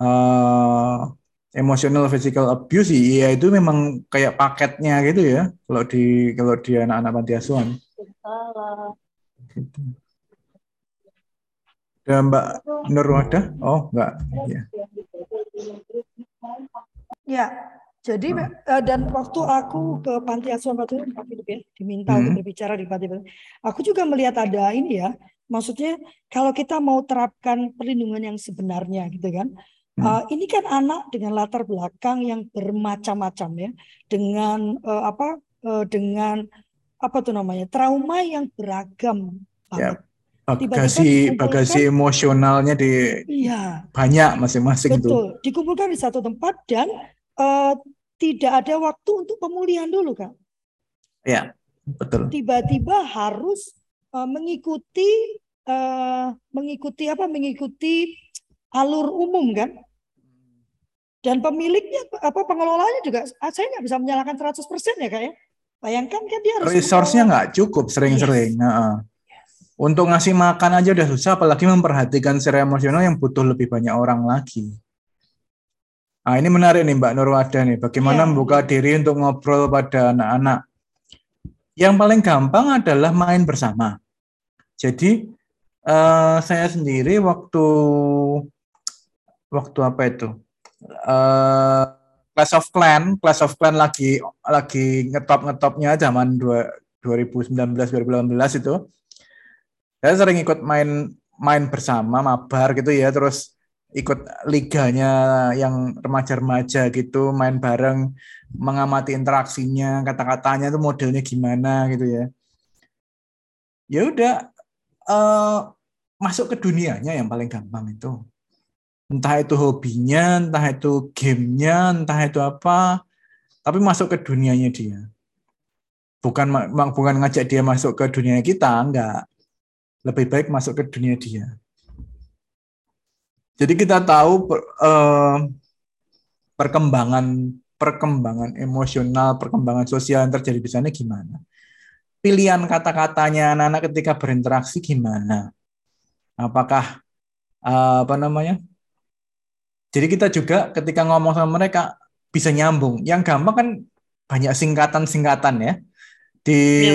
uh, emotional physical abuse ya itu memang kayak paketnya gitu ya kalau di kalau di anak-anak panti asuhan. Gitu. Ya, Mbak Nurwada? Oh, enggak. Ya. Ya, jadi uh, dan waktu aku ke panti asuhan Batu ya, diminta hmm. untuk berbicara di panti aku juga melihat ada ini ya, Maksudnya kalau kita mau terapkan perlindungan yang sebenarnya gitu kan. Hmm. Uh, ini kan anak dengan latar belakang yang bermacam-macam ya, dengan uh, apa uh, dengan apa tuh namanya trauma yang beragam Ya, bagasi bagasi emosionalnya di iya, banyak masing-masing itu. Betul, dikumpulkan di satu tempat dan uh, tidak ada waktu untuk pemulihan dulu kan. Ya, betul. Tiba-tiba harus uh, mengikuti uh, mengikuti apa mengikuti alur umum kan dan pemiliknya apa pengelolanya juga ah, saya nggak bisa menyalahkan 100% ya kak ya bayangkan kan dia harus resource-nya nggak cukup sering-sering yes. nah, untuk ngasih makan aja udah susah apalagi memperhatikan secara emosional yang butuh lebih banyak orang lagi Nah, ini menarik nih Mbak Nurwada nih. Bagaimana ya. membuka diri untuk ngobrol pada anak-anak. Yang paling gampang adalah main bersama. Jadi uh, saya sendiri waktu waktu apa itu? Uh, Clash of Clan, Clash of Clan lagi lagi ngetop ngetopnya zaman 2019 2018 itu. Saya sering ikut main main bersama mabar gitu ya, terus ikut liganya yang remaja-remaja gitu, main bareng mengamati interaksinya, kata-katanya tuh modelnya gimana gitu ya. Ya udah uh, masuk ke dunianya yang paling gampang itu. Entah itu hobinya, entah itu gamenya, entah itu apa, tapi masuk ke dunianya dia. Bukan bukan ngajak dia masuk ke dunia kita, enggak. Lebih baik masuk ke dunia dia. Jadi kita tahu uh, perkembangan perkembangan emosional, perkembangan sosial yang terjadi di sana gimana. Pilihan kata-katanya anak-anak ketika berinteraksi gimana. Apakah uh, apa namanya? Jadi kita juga ketika ngomong sama mereka bisa nyambung. Yang gampang kan banyak singkatan-singkatan ya di ya,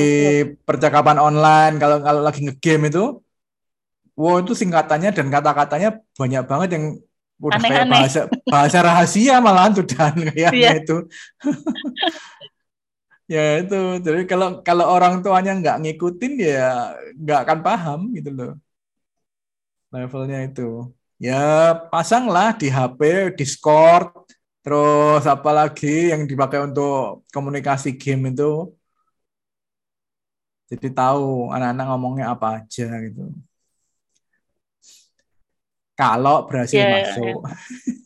percakapan online kalau kalau lagi ngegame itu wow itu singkatannya dan kata-katanya banyak banget yang udah Aneh -aneh. kayak bahasa bahasa rahasia malahan sudah kayaknya yeah. itu. Ya itu. Jadi kalau kalau orang tuanya nggak ngikutin ya nggak akan paham gitu loh. Levelnya itu. Ya pasanglah di HP Discord terus apalagi yang dipakai untuk komunikasi game itu jadi tahu anak-anak ngomongnya apa aja gitu kalau berhasil yeah, iya, masuk. Yeah.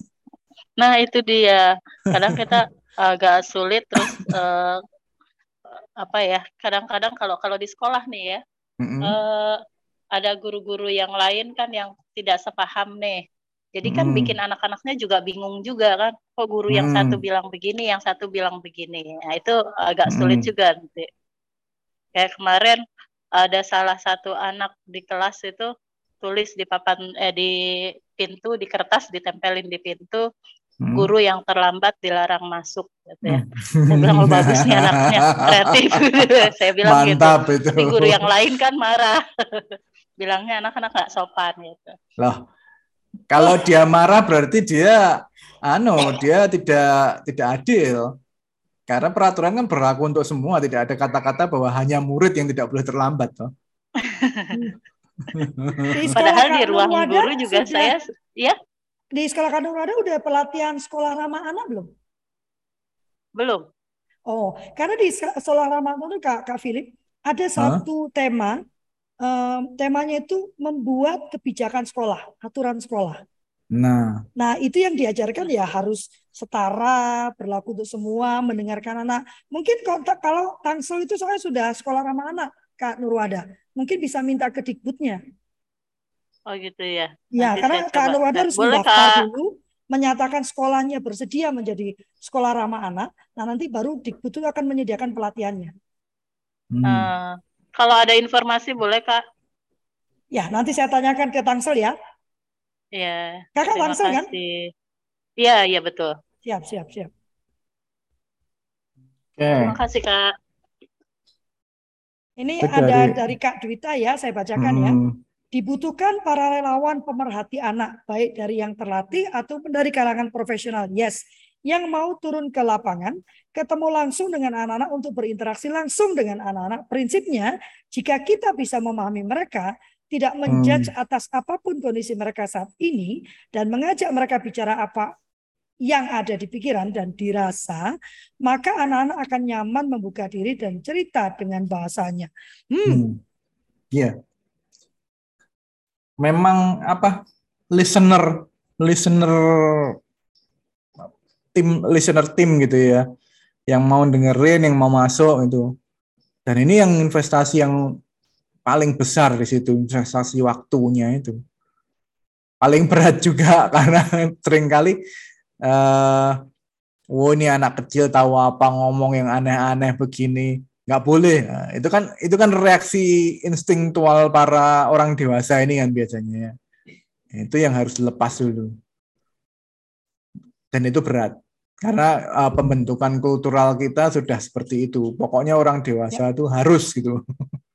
Nah itu dia. Kadang kita agak sulit terus uh, apa ya? Kadang-kadang kalau kalau di sekolah nih ya, mm-hmm. uh, ada guru-guru yang lain kan yang tidak sepaham nih. Jadi kan mm. bikin anak-anaknya juga bingung juga kan. Kok guru mm. yang satu bilang begini, yang satu bilang begini. Nah itu agak sulit mm. juga nanti. Kayak kemarin ada salah satu anak di kelas itu tulis di papan eh di pintu di kertas ditempelin di pintu hmm. guru yang terlambat dilarang masuk gitu ya. Hmm. Saya bilang oh bagus nih anaknya kreatif. saya bilang gitu. Mantap gitu. Itu. Di guru yang lain kan marah. Bilangnya anak-anak nggak sopan gitu. Loh. Kalau dia marah berarti dia anu, dia tidak tidak adil. Karena peraturan kan berlaku untuk semua, tidak ada kata-kata bahwa hanya murid yang tidak boleh terlambat toh. Padahal di ruang guru juga sudah, saya ya di sekolah kandung ada udah pelatihan sekolah ramah anak belum? Belum. Oh, karena di sekolah ramah anak Kak, Kak Philip ada satu huh? tema, um, temanya itu membuat kebijakan sekolah, aturan sekolah. Nah, nah itu yang diajarkan ya harus setara, berlaku untuk semua, mendengarkan anak. Mungkin kalau, kalau Tangsel itu soalnya sudah sekolah ramah anak, Kak Nurwada, mungkin bisa minta ke Dikbudnya Oh gitu ya. Ya, Nanti karena Kak Nurwada harus Boleh, mendaftar dulu, menyatakan sekolahnya bersedia menjadi sekolah ramah anak. Nah nanti baru Dikbud itu akan menyediakan pelatihannya. Hmm. Uh, kalau ada informasi boleh Kak? Ya, nanti saya tanyakan ke Tangsel ya. Iya. Kakak Tangsel kan? Iya, iya betul. Siap, siap, siap. Okay. Terima kasih Kak. Ini Itu ada dari... dari Kak Dwita ya, saya bacakan ya. hmm. ya. Dibutuhkan para relawan pemerhati anak, baik dari yang terlatih ataupun dari kalangan profesional. Yes, yang mau turun ke lapangan, ketemu langsung dengan anak-anak untuk berinteraksi langsung dengan anak-anak. Prinsipnya, jika kita bisa memahami mereka, tidak menjudge hmm. atas apa pun kondisi mereka saat ini, dan mengajak mereka bicara apa yang ada di pikiran dan dirasa, maka anak-anak akan nyaman membuka diri dan cerita dengan bahasanya. Hmm. hmm. Yeah memang apa listener listener tim listener tim gitu ya yang mau dengerin yang mau masuk itu dan ini yang investasi yang paling besar di situ investasi waktunya itu paling berat juga karena sering kali uh, oh ini anak kecil tahu apa ngomong yang aneh-aneh begini nggak boleh. Nah, itu kan itu kan reaksi instingtual para orang dewasa ini kan biasanya. Itu yang harus dilepas dulu. Dan itu berat. Karena uh, pembentukan kultural kita sudah seperti itu. Pokoknya orang dewasa ya. itu harus gitu.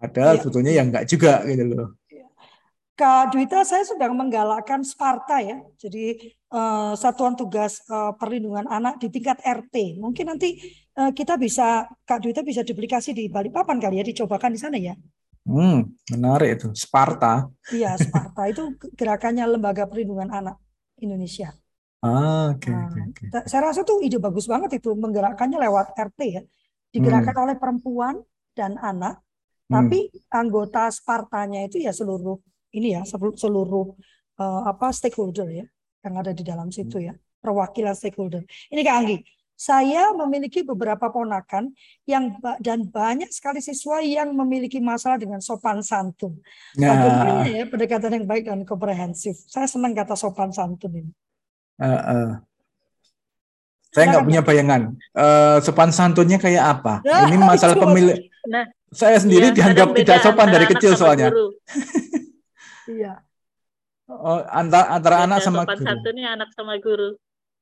Padahal ya. sebetulnya yang enggak juga gitu loh. Kak Dwita, saya sedang menggalakkan Sparta ya. Jadi uh, satuan tugas uh, perlindungan anak di tingkat RT. Mungkin nanti uh, kita bisa, Kak Dwita bisa duplikasi di Balikpapan kali ya, dicobakan di sana ya. Hmm, menarik itu. Sparta. Iya, Sparta itu gerakannya Lembaga Perlindungan Anak Indonesia. Ah, oke. Okay, nah, okay, okay. Saya rasa tuh ide bagus banget itu menggerakkannya lewat RT ya. Digerakkan hmm. oleh perempuan dan anak, hmm. tapi anggota Spartanya itu ya seluruh ini ya seluruh uh, apa stakeholder ya yang ada di dalam situ ya perwakilan stakeholder. Ini Kak Anggi, saya memiliki beberapa ponakan yang dan banyak sekali siswa yang memiliki masalah dengan sopan santun. Nah. Bagaimana ya pendekatan yang baik dan komprehensif. Saya senang kata sopan santun ini. Uh, uh. Saya nggak punya bayangan. Uh, sopan santunnya kayak apa? Nah, ini masalah pemilih. Nah, saya sendiri ya, dianggap tidak sopan dari kecil soalnya. Iya. Oh, antara antara ya, anak sama guru. santunnya anak sama guru.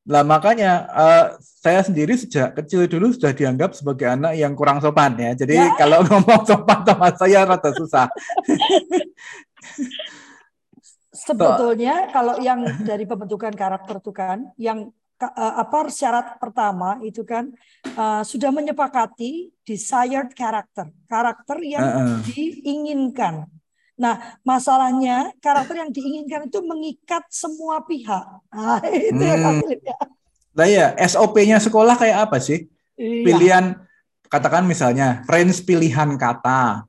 Lah makanya uh, saya sendiri sejak kecil dulu sudah dianggap sebagai anak yang kurang sopan ya. Jadi ya. kalau ngomong sopan sama saya rada susah. Sebetulnya kalau yang dari pembentukan karakter itu kan yang apa syarat pertama itu kan uh, sudah menyepakati desired character, karakter yang uh -uh. diinginkan. Nah, masalahnya karakter yang diinginkan itu mengikat semua pihak. Nah, itu hmm. ya. Nah ya, SOP-nya sekolah kayak apa sih? Iya. Pilihan, katakan misalnya, range pilihan kata.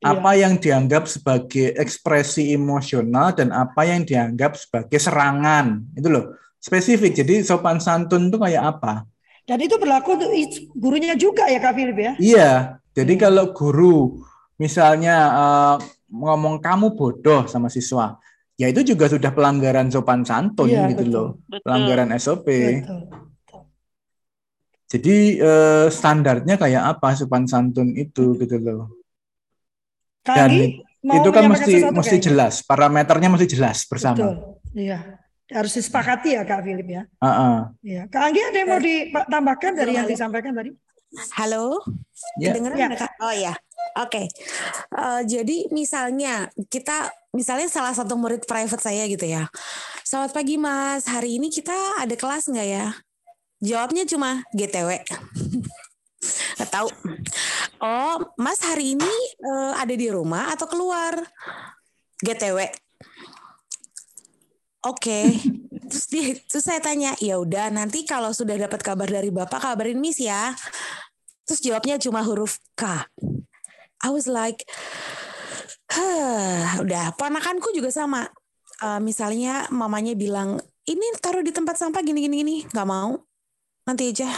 Iya. Apa yang dianggap sebagai ekspresi emosional dan apa yang dianggap sebagai serangan. Itu loh, spesifik. Jadi sopan santun itu kayak apa? Dan itu berlaku untuk gurunya juga ya Kak Philip ya? Iya, jadi hmm. kalau guru misalnya uh, ngomong kamu bodoh sama siswa, ya itu juga sudah pelanggaran sopan santun iya, gitu betul. loh, betul. pelanggaran SOP. Betul. Jadi eh, standarnya kayak apa sopan santun itu gitu loh. Dan itu kan mesti mesti jelas, parameternya mesti jelas bersama. Betul. Iya. Harus disepakati ya Kak Philip ya. Uh -uh. Iya. Kak Anggi ada yang mau ditambahkan dari yang disampaikan tadi? Halo, ya. dengeran ya. Kak? Oh ya, oke. Okay. Uh, eh, jadi misalnya kita, misalnya salah satu murid private saya gitu ya. Selamat pagi Mas, hari ini kita ada kelas nggak ya? Jawabnya cuma GTW. Nggak tahu. Oh, Mas hari ini uh, ada di rumah atau keluar? GTW. Oke. Okay. terus dia terus saya tanya, "Ya udah, nanti kalau sudah dapat kabar dari Bapak kabarin Miss ya." Terus jawabnya cuma huruf K. I was like, huh, udah. Ponakanku juga sama. Uh, misalnya mamanya bilang, ini taruh di tempat sampah gini gini gini, nggak mau. Nanti aja,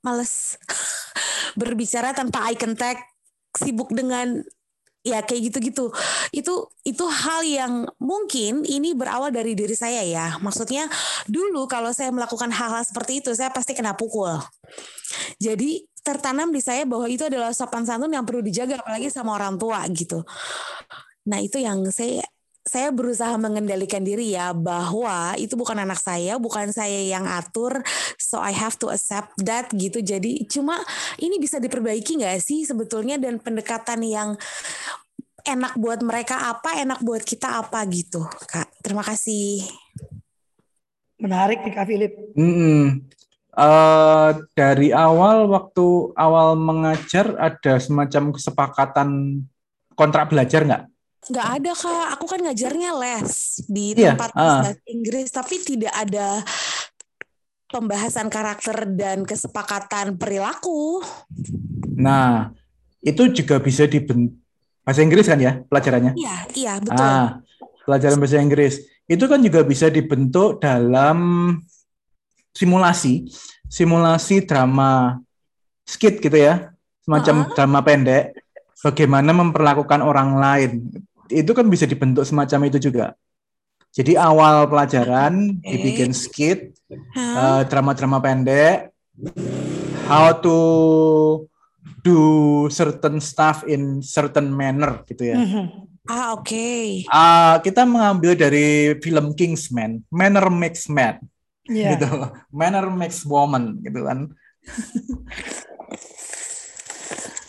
males berbicara tanpa eye contact, sibuk dengan ya kayak gitu-gitu. Itu itu hal yang mungkin ini berawal dari diri saya ya. Maksudnya dulu kalau saya melakukan hal-hal seperti itu saya pasti kena pukul. Jadi tertanam di saya bahwa itu adalah sopan santun yang perlu dijaga apalagi sama orang tua gitu. Nah itu yang saya saya berusaha mengendalikan diri ya bahwa itu bukan anak saya, bukan saya yang atur, so I have to accept that gitu. Jadi cuma ini bisa diperbaiki nggak sih sebetulnya dan pendekatan yang enak buat mereka apa, enak buat kita apa gitu, kak. Terima kasih. Menarik nih kak Philip. Mm -hmm. Uh, dari awal waktu awal mengajar ada semacam kesepakatan kontrak belajar nggak? Nggak ada kak. Aku kan ngajarnya les di yeah, tempat uh. Inggris tapi tidak ada pembahasan karakter dan kesepakatan perilaku. Nah itu juga bisa dibentuk bahasa Inggris kan ya pelajarannya? Iya iya betul. Ah, pelajaran bahasa Inggris. Itu kan juga bisa dibentuk dalam simulasi simulasi drama skit gitu ya semacam uh -huh. drama pendek bagaimana memperlakukan orang lain itu kan bisa dibentuk semacam itu juga. Jadi awal pelajaran okay. dibikin skit, uh, drama-drama pendek, how to do certain stuff in certain manner gitu ya. Mm-hmm. Ah oke. Okay. Uh, kita mengambil dari film Kingsman, manner makes man, yeah. gitu, manner makes woman gitu kan.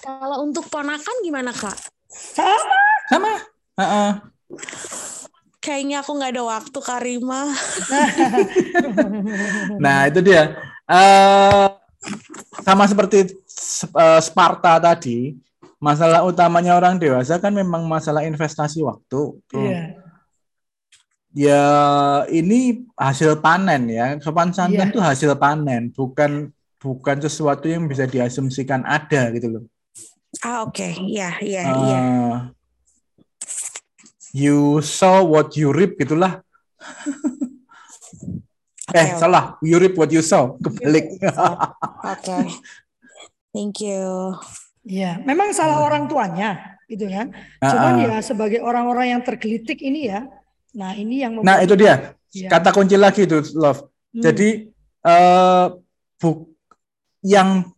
Kalau untuk ponakan gimana kak? Sama. Sama. Uh-uh. Kayaknya aku nggak ada waktu Karima. nah itu dia. Uh, sama seperti uh, Sparta tadi, masalah utamanya orang dewasa kan memang masalah investasi waktu. Yeah. Ya ini hasil panen ya. Sopan santun itu yeah. hasil panen, bukan bukan sesuatu yang bisa diasumsikan ada gitu loh. Ah oke, okay. iya iya iya. Eh, you saw what you reap gitulah. eh okay, salah, you reap what you saw kebalik. Oke, okay. thank you. Ya, memang salah orang tuanya, gitu kan. Cuman uh -uh. ya sebagai orang-orang yang tergelitik ini ya, nah ini yang. Nah itu dia ya. kata kunci lagi itu love. Hmm. Jadi uh, buk yang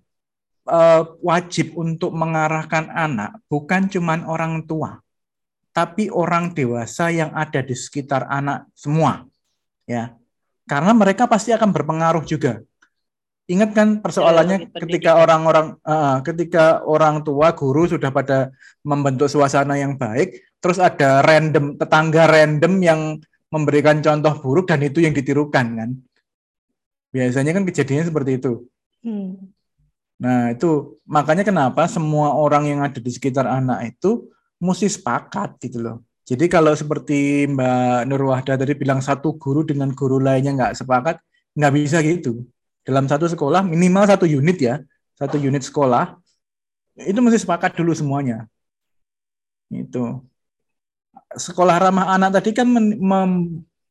uh, wajib untuk mengarahkan anak bukan cuman orang tua tapi orang dewasa yang ada di sekitar anak semua. Ya. Karena mereka pasti akan berpengaruh juga. Ingat kan persoalannya ya, ketika orang-orang uh, ketika orang tua guru sudah pada membentuk suasana yang baik, terus ada random tetangga random yang memberikan contoh buruk dan itu yang ditirukan kan. Biasanya kan kejadiannya seperti itu. Hmm. Nah, itu makanya kenapa semua orang yang ada di sekitar anak itu mesti sepakat gitu loh. Jadi kalau seperti Mbak Nurwahda tadi bilang satu guru dengan guru lainnya nggak sepakat, nggak bisa gitu. Dalam satu sekolah minimal satu unit ya, satu unit sekolah itu mesti sepakat dulu semuanya. Itu sekolah ramah anak tadi kan mem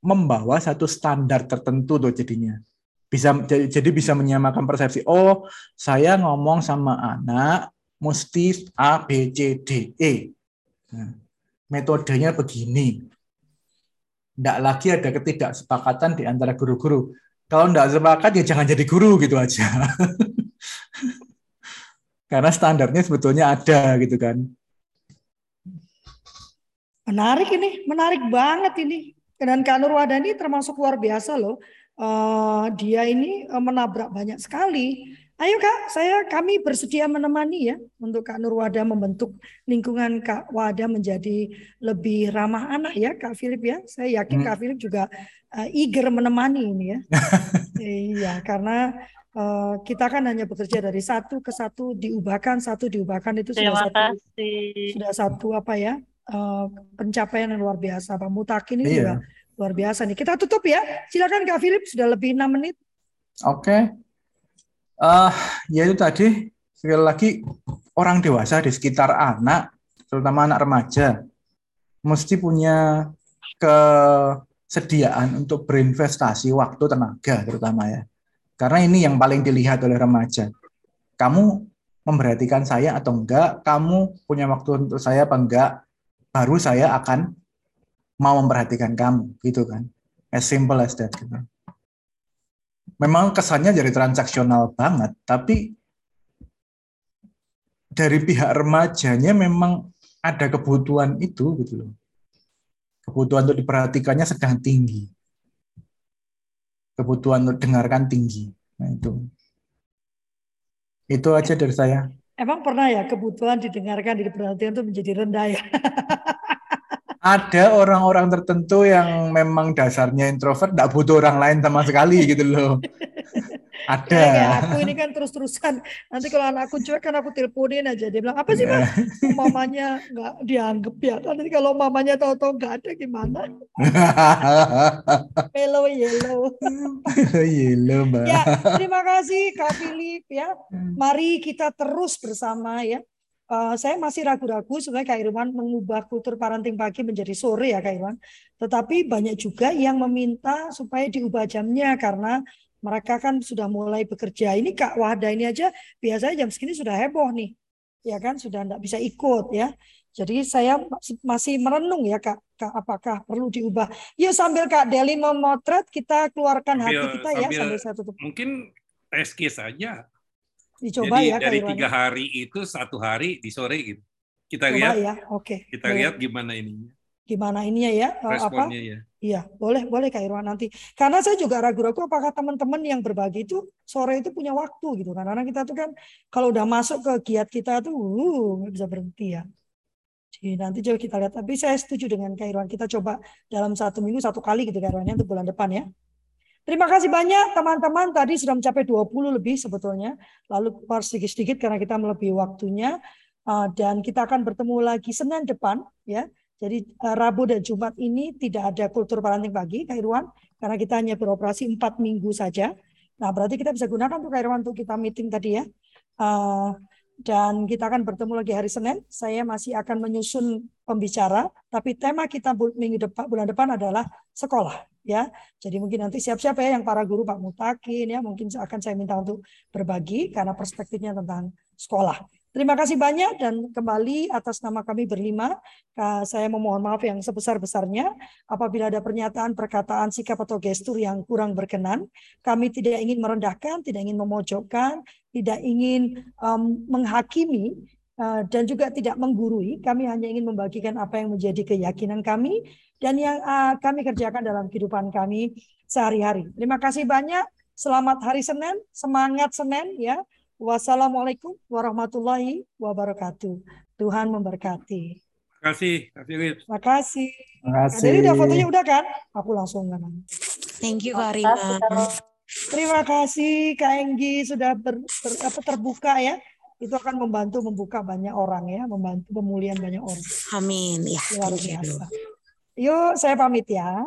membawa satu standar tertentu tuh jadinya bisa jadi bisa menyamakan persepsi oh saya ngomong sama anak mesti A B C D E metodenya begini. Tidak lagi ada ketidaksepakatan di antara guru-guru. Kalau tidak sepakat ya jangan jadi guru gitu aja. Karena standarnya sebetulnya ada gitu kan. Menarik ini, menarik banget ini. Dan Kak Nurwada ini termasuk luar biasa loh. Uh, dia ini uh, menabrak banyak sekali. Ayo Kak, saya kami bersedia menemani ya untuk Kak Nurwada membentuk lingkungan Kak Wada menjadi lebih ramah anak ya Kak Philip ya. Saya yakin hmm. Kak Philip juga uh, eager menemani ini ya. iya, karena uh, kita kan hanya bekerja dari satu ke satu diubahkan, satu diubahkan itu sudah Terima satu kasih. sudah satu apa ya? Uh, pencapaian yang luar biasa. Pak Mutakin ini iya. juga luar biasa nih. Kita tutup ya. Silakan Kak Philip sudah lebih enam menit. Oke. Okay. Uh, ya itu tadi sekali lagi orang dewasa di sekitar anak, terutama anak remaja, mesti punya kesediaan untuk berinvestasi waktu tenaga terutama ya. Karena ini yang paling dilihat oleh remaja. Kamu memperhatikan saya atau enggak, kamu punya waktu untuk saya apa enggak, baru saya akan mau memperhatikan kamu, gitu kan. As simple as that. Gitu memang kesannya jadi transaksional banget, tapi dari pihak remajanya memang ada kebutuhan itu gitu loh. Kebutuhan untuk diperhatikannya sedang tinggi. Kebutuhan untuk dengarkan tinggi. Nah itu. Itu aja dari saya. Emang pernah ya kebutuhan didengarkan, diperhatikan itu menjadi rendah ya? ada orang-orang tertentu yang memang dasarnya introvert, tidak butuh orang lain sama sekali gitu loh. Ada. Ya, aku ini kan terus-terusan. Nanti kalau anakku cuek kan aku teleponin aja. Dia bilang, apa sih mas? mamanya nggak dianggap ya. Nanti kalau mamanya tahu-tahu nggak ada gimana? Hello yellow. yellow mbak. Ya, terima kasih Kak Philip ya. Mari kita terus bersama ya uh, saya masih ragu-ragu sebenarnya Kak Irwan mengubah kultur parenting pagi menjadi sore ya Kak Irwan. Tetapi banyak juga yang meminta supaya diubah jamnya karena mereka kan sudah mulai bekerja. Ini Kak Wahda ini aja biasanya jam segini sudah heboh nih. Ya kan sudah tidak bisa ikut ya. Jadi saya masih merenung ya Kak, Kak apakah perlu diubah. Ya sambil Kak Deli memotret kita keluarkan sambil, hati kita ya sambil saya tutup. Mungkin case saja Dicoba Jadi ya dari tiga hari itu satu hari di sore gitu. Kita Coba lihat ya, oke. Okay. Kita boleh. lihat gimana ininya. Gimana ininya ya? Eh, Responnya apa? ya. Iya, boleh boleh Kak Irwan nanti. Karena saya juga ragu-ragu apakah teman-teman yang berbagi itu sore itu punya waktu gitu kan. Karena kita tuh kan kalau udah masuk ke giat kita tuh uh nggak bisa berhenti ya. Jadi nanti coba kita lihat. Tapi saya setuju dengan Kak Irwan. Kita coba dalam satu minggu satu kali gitu Kak Irwan ya untuk bulan depan ya. Terima kasih banyak teman-teman. Tadi sudah mencapai 20 lebih sebetulnya. Lalu keluar sedikit-sedikit karena kita melebihi waktunya. Uh, dan kita akan bertemu lagi Senin depan. ya. Jadi uh, Rabu dan Jumat ini tidak ada kultur parenting pagi, Kak Irwan. Karena kita hanya beroperasi 4 minggu saja. Nah berarti kita bisa gunakan untuk Kak Irwan untuk kita meeting tadi ya. Uh, dan kita akan bertemu lagi hari Senin. Saya masih akan menyusun pembicara, tapi tema kita minggu depan bulan depan adalah sekolah ya. Jadi mungkin nanti siap-siap ya yang para guru Pak Mutakin ya mungkin akan saya minta untuk berbagi karena perspektifnya tentang sekolah. Terima kasih banyak dan kembali atas nama kami berlima, saya memohon maaf yang sebesar-besarnya apabila ada pernyataan, perkataan, sikap atau gestur yang kurang berkenan. Kami tidak ingin merendahkan, tidak ingin memojokkan, tidak ingin um, menghakimi dan juga tidak menggurui. Kami hanya ingin membagikan apa yang menjadi keyakinan kami dan yang uh, kami kerjakan dalam kehidupan kami sehari-hari. Terima kasih banyak. Selamat hari Senin, semangat Senin ya. Wassalamualaikum warahmatullahi wabarakatuh. Tuhan memberkati. Terima kasih, Kak Philip. Terima kasih. Terima kasih. Jadi udah fotonya udah kan? Aku langsung kan. Thank you Kak Rima. Terima kasih Kak Enggi sudah ber, ber, apa, terbuka ya. Itu akan membantu membuka banyak orang ya, membantu pemulihan banyak orang. Amin ya. Luar biasa. Yuk, saya pamit ya.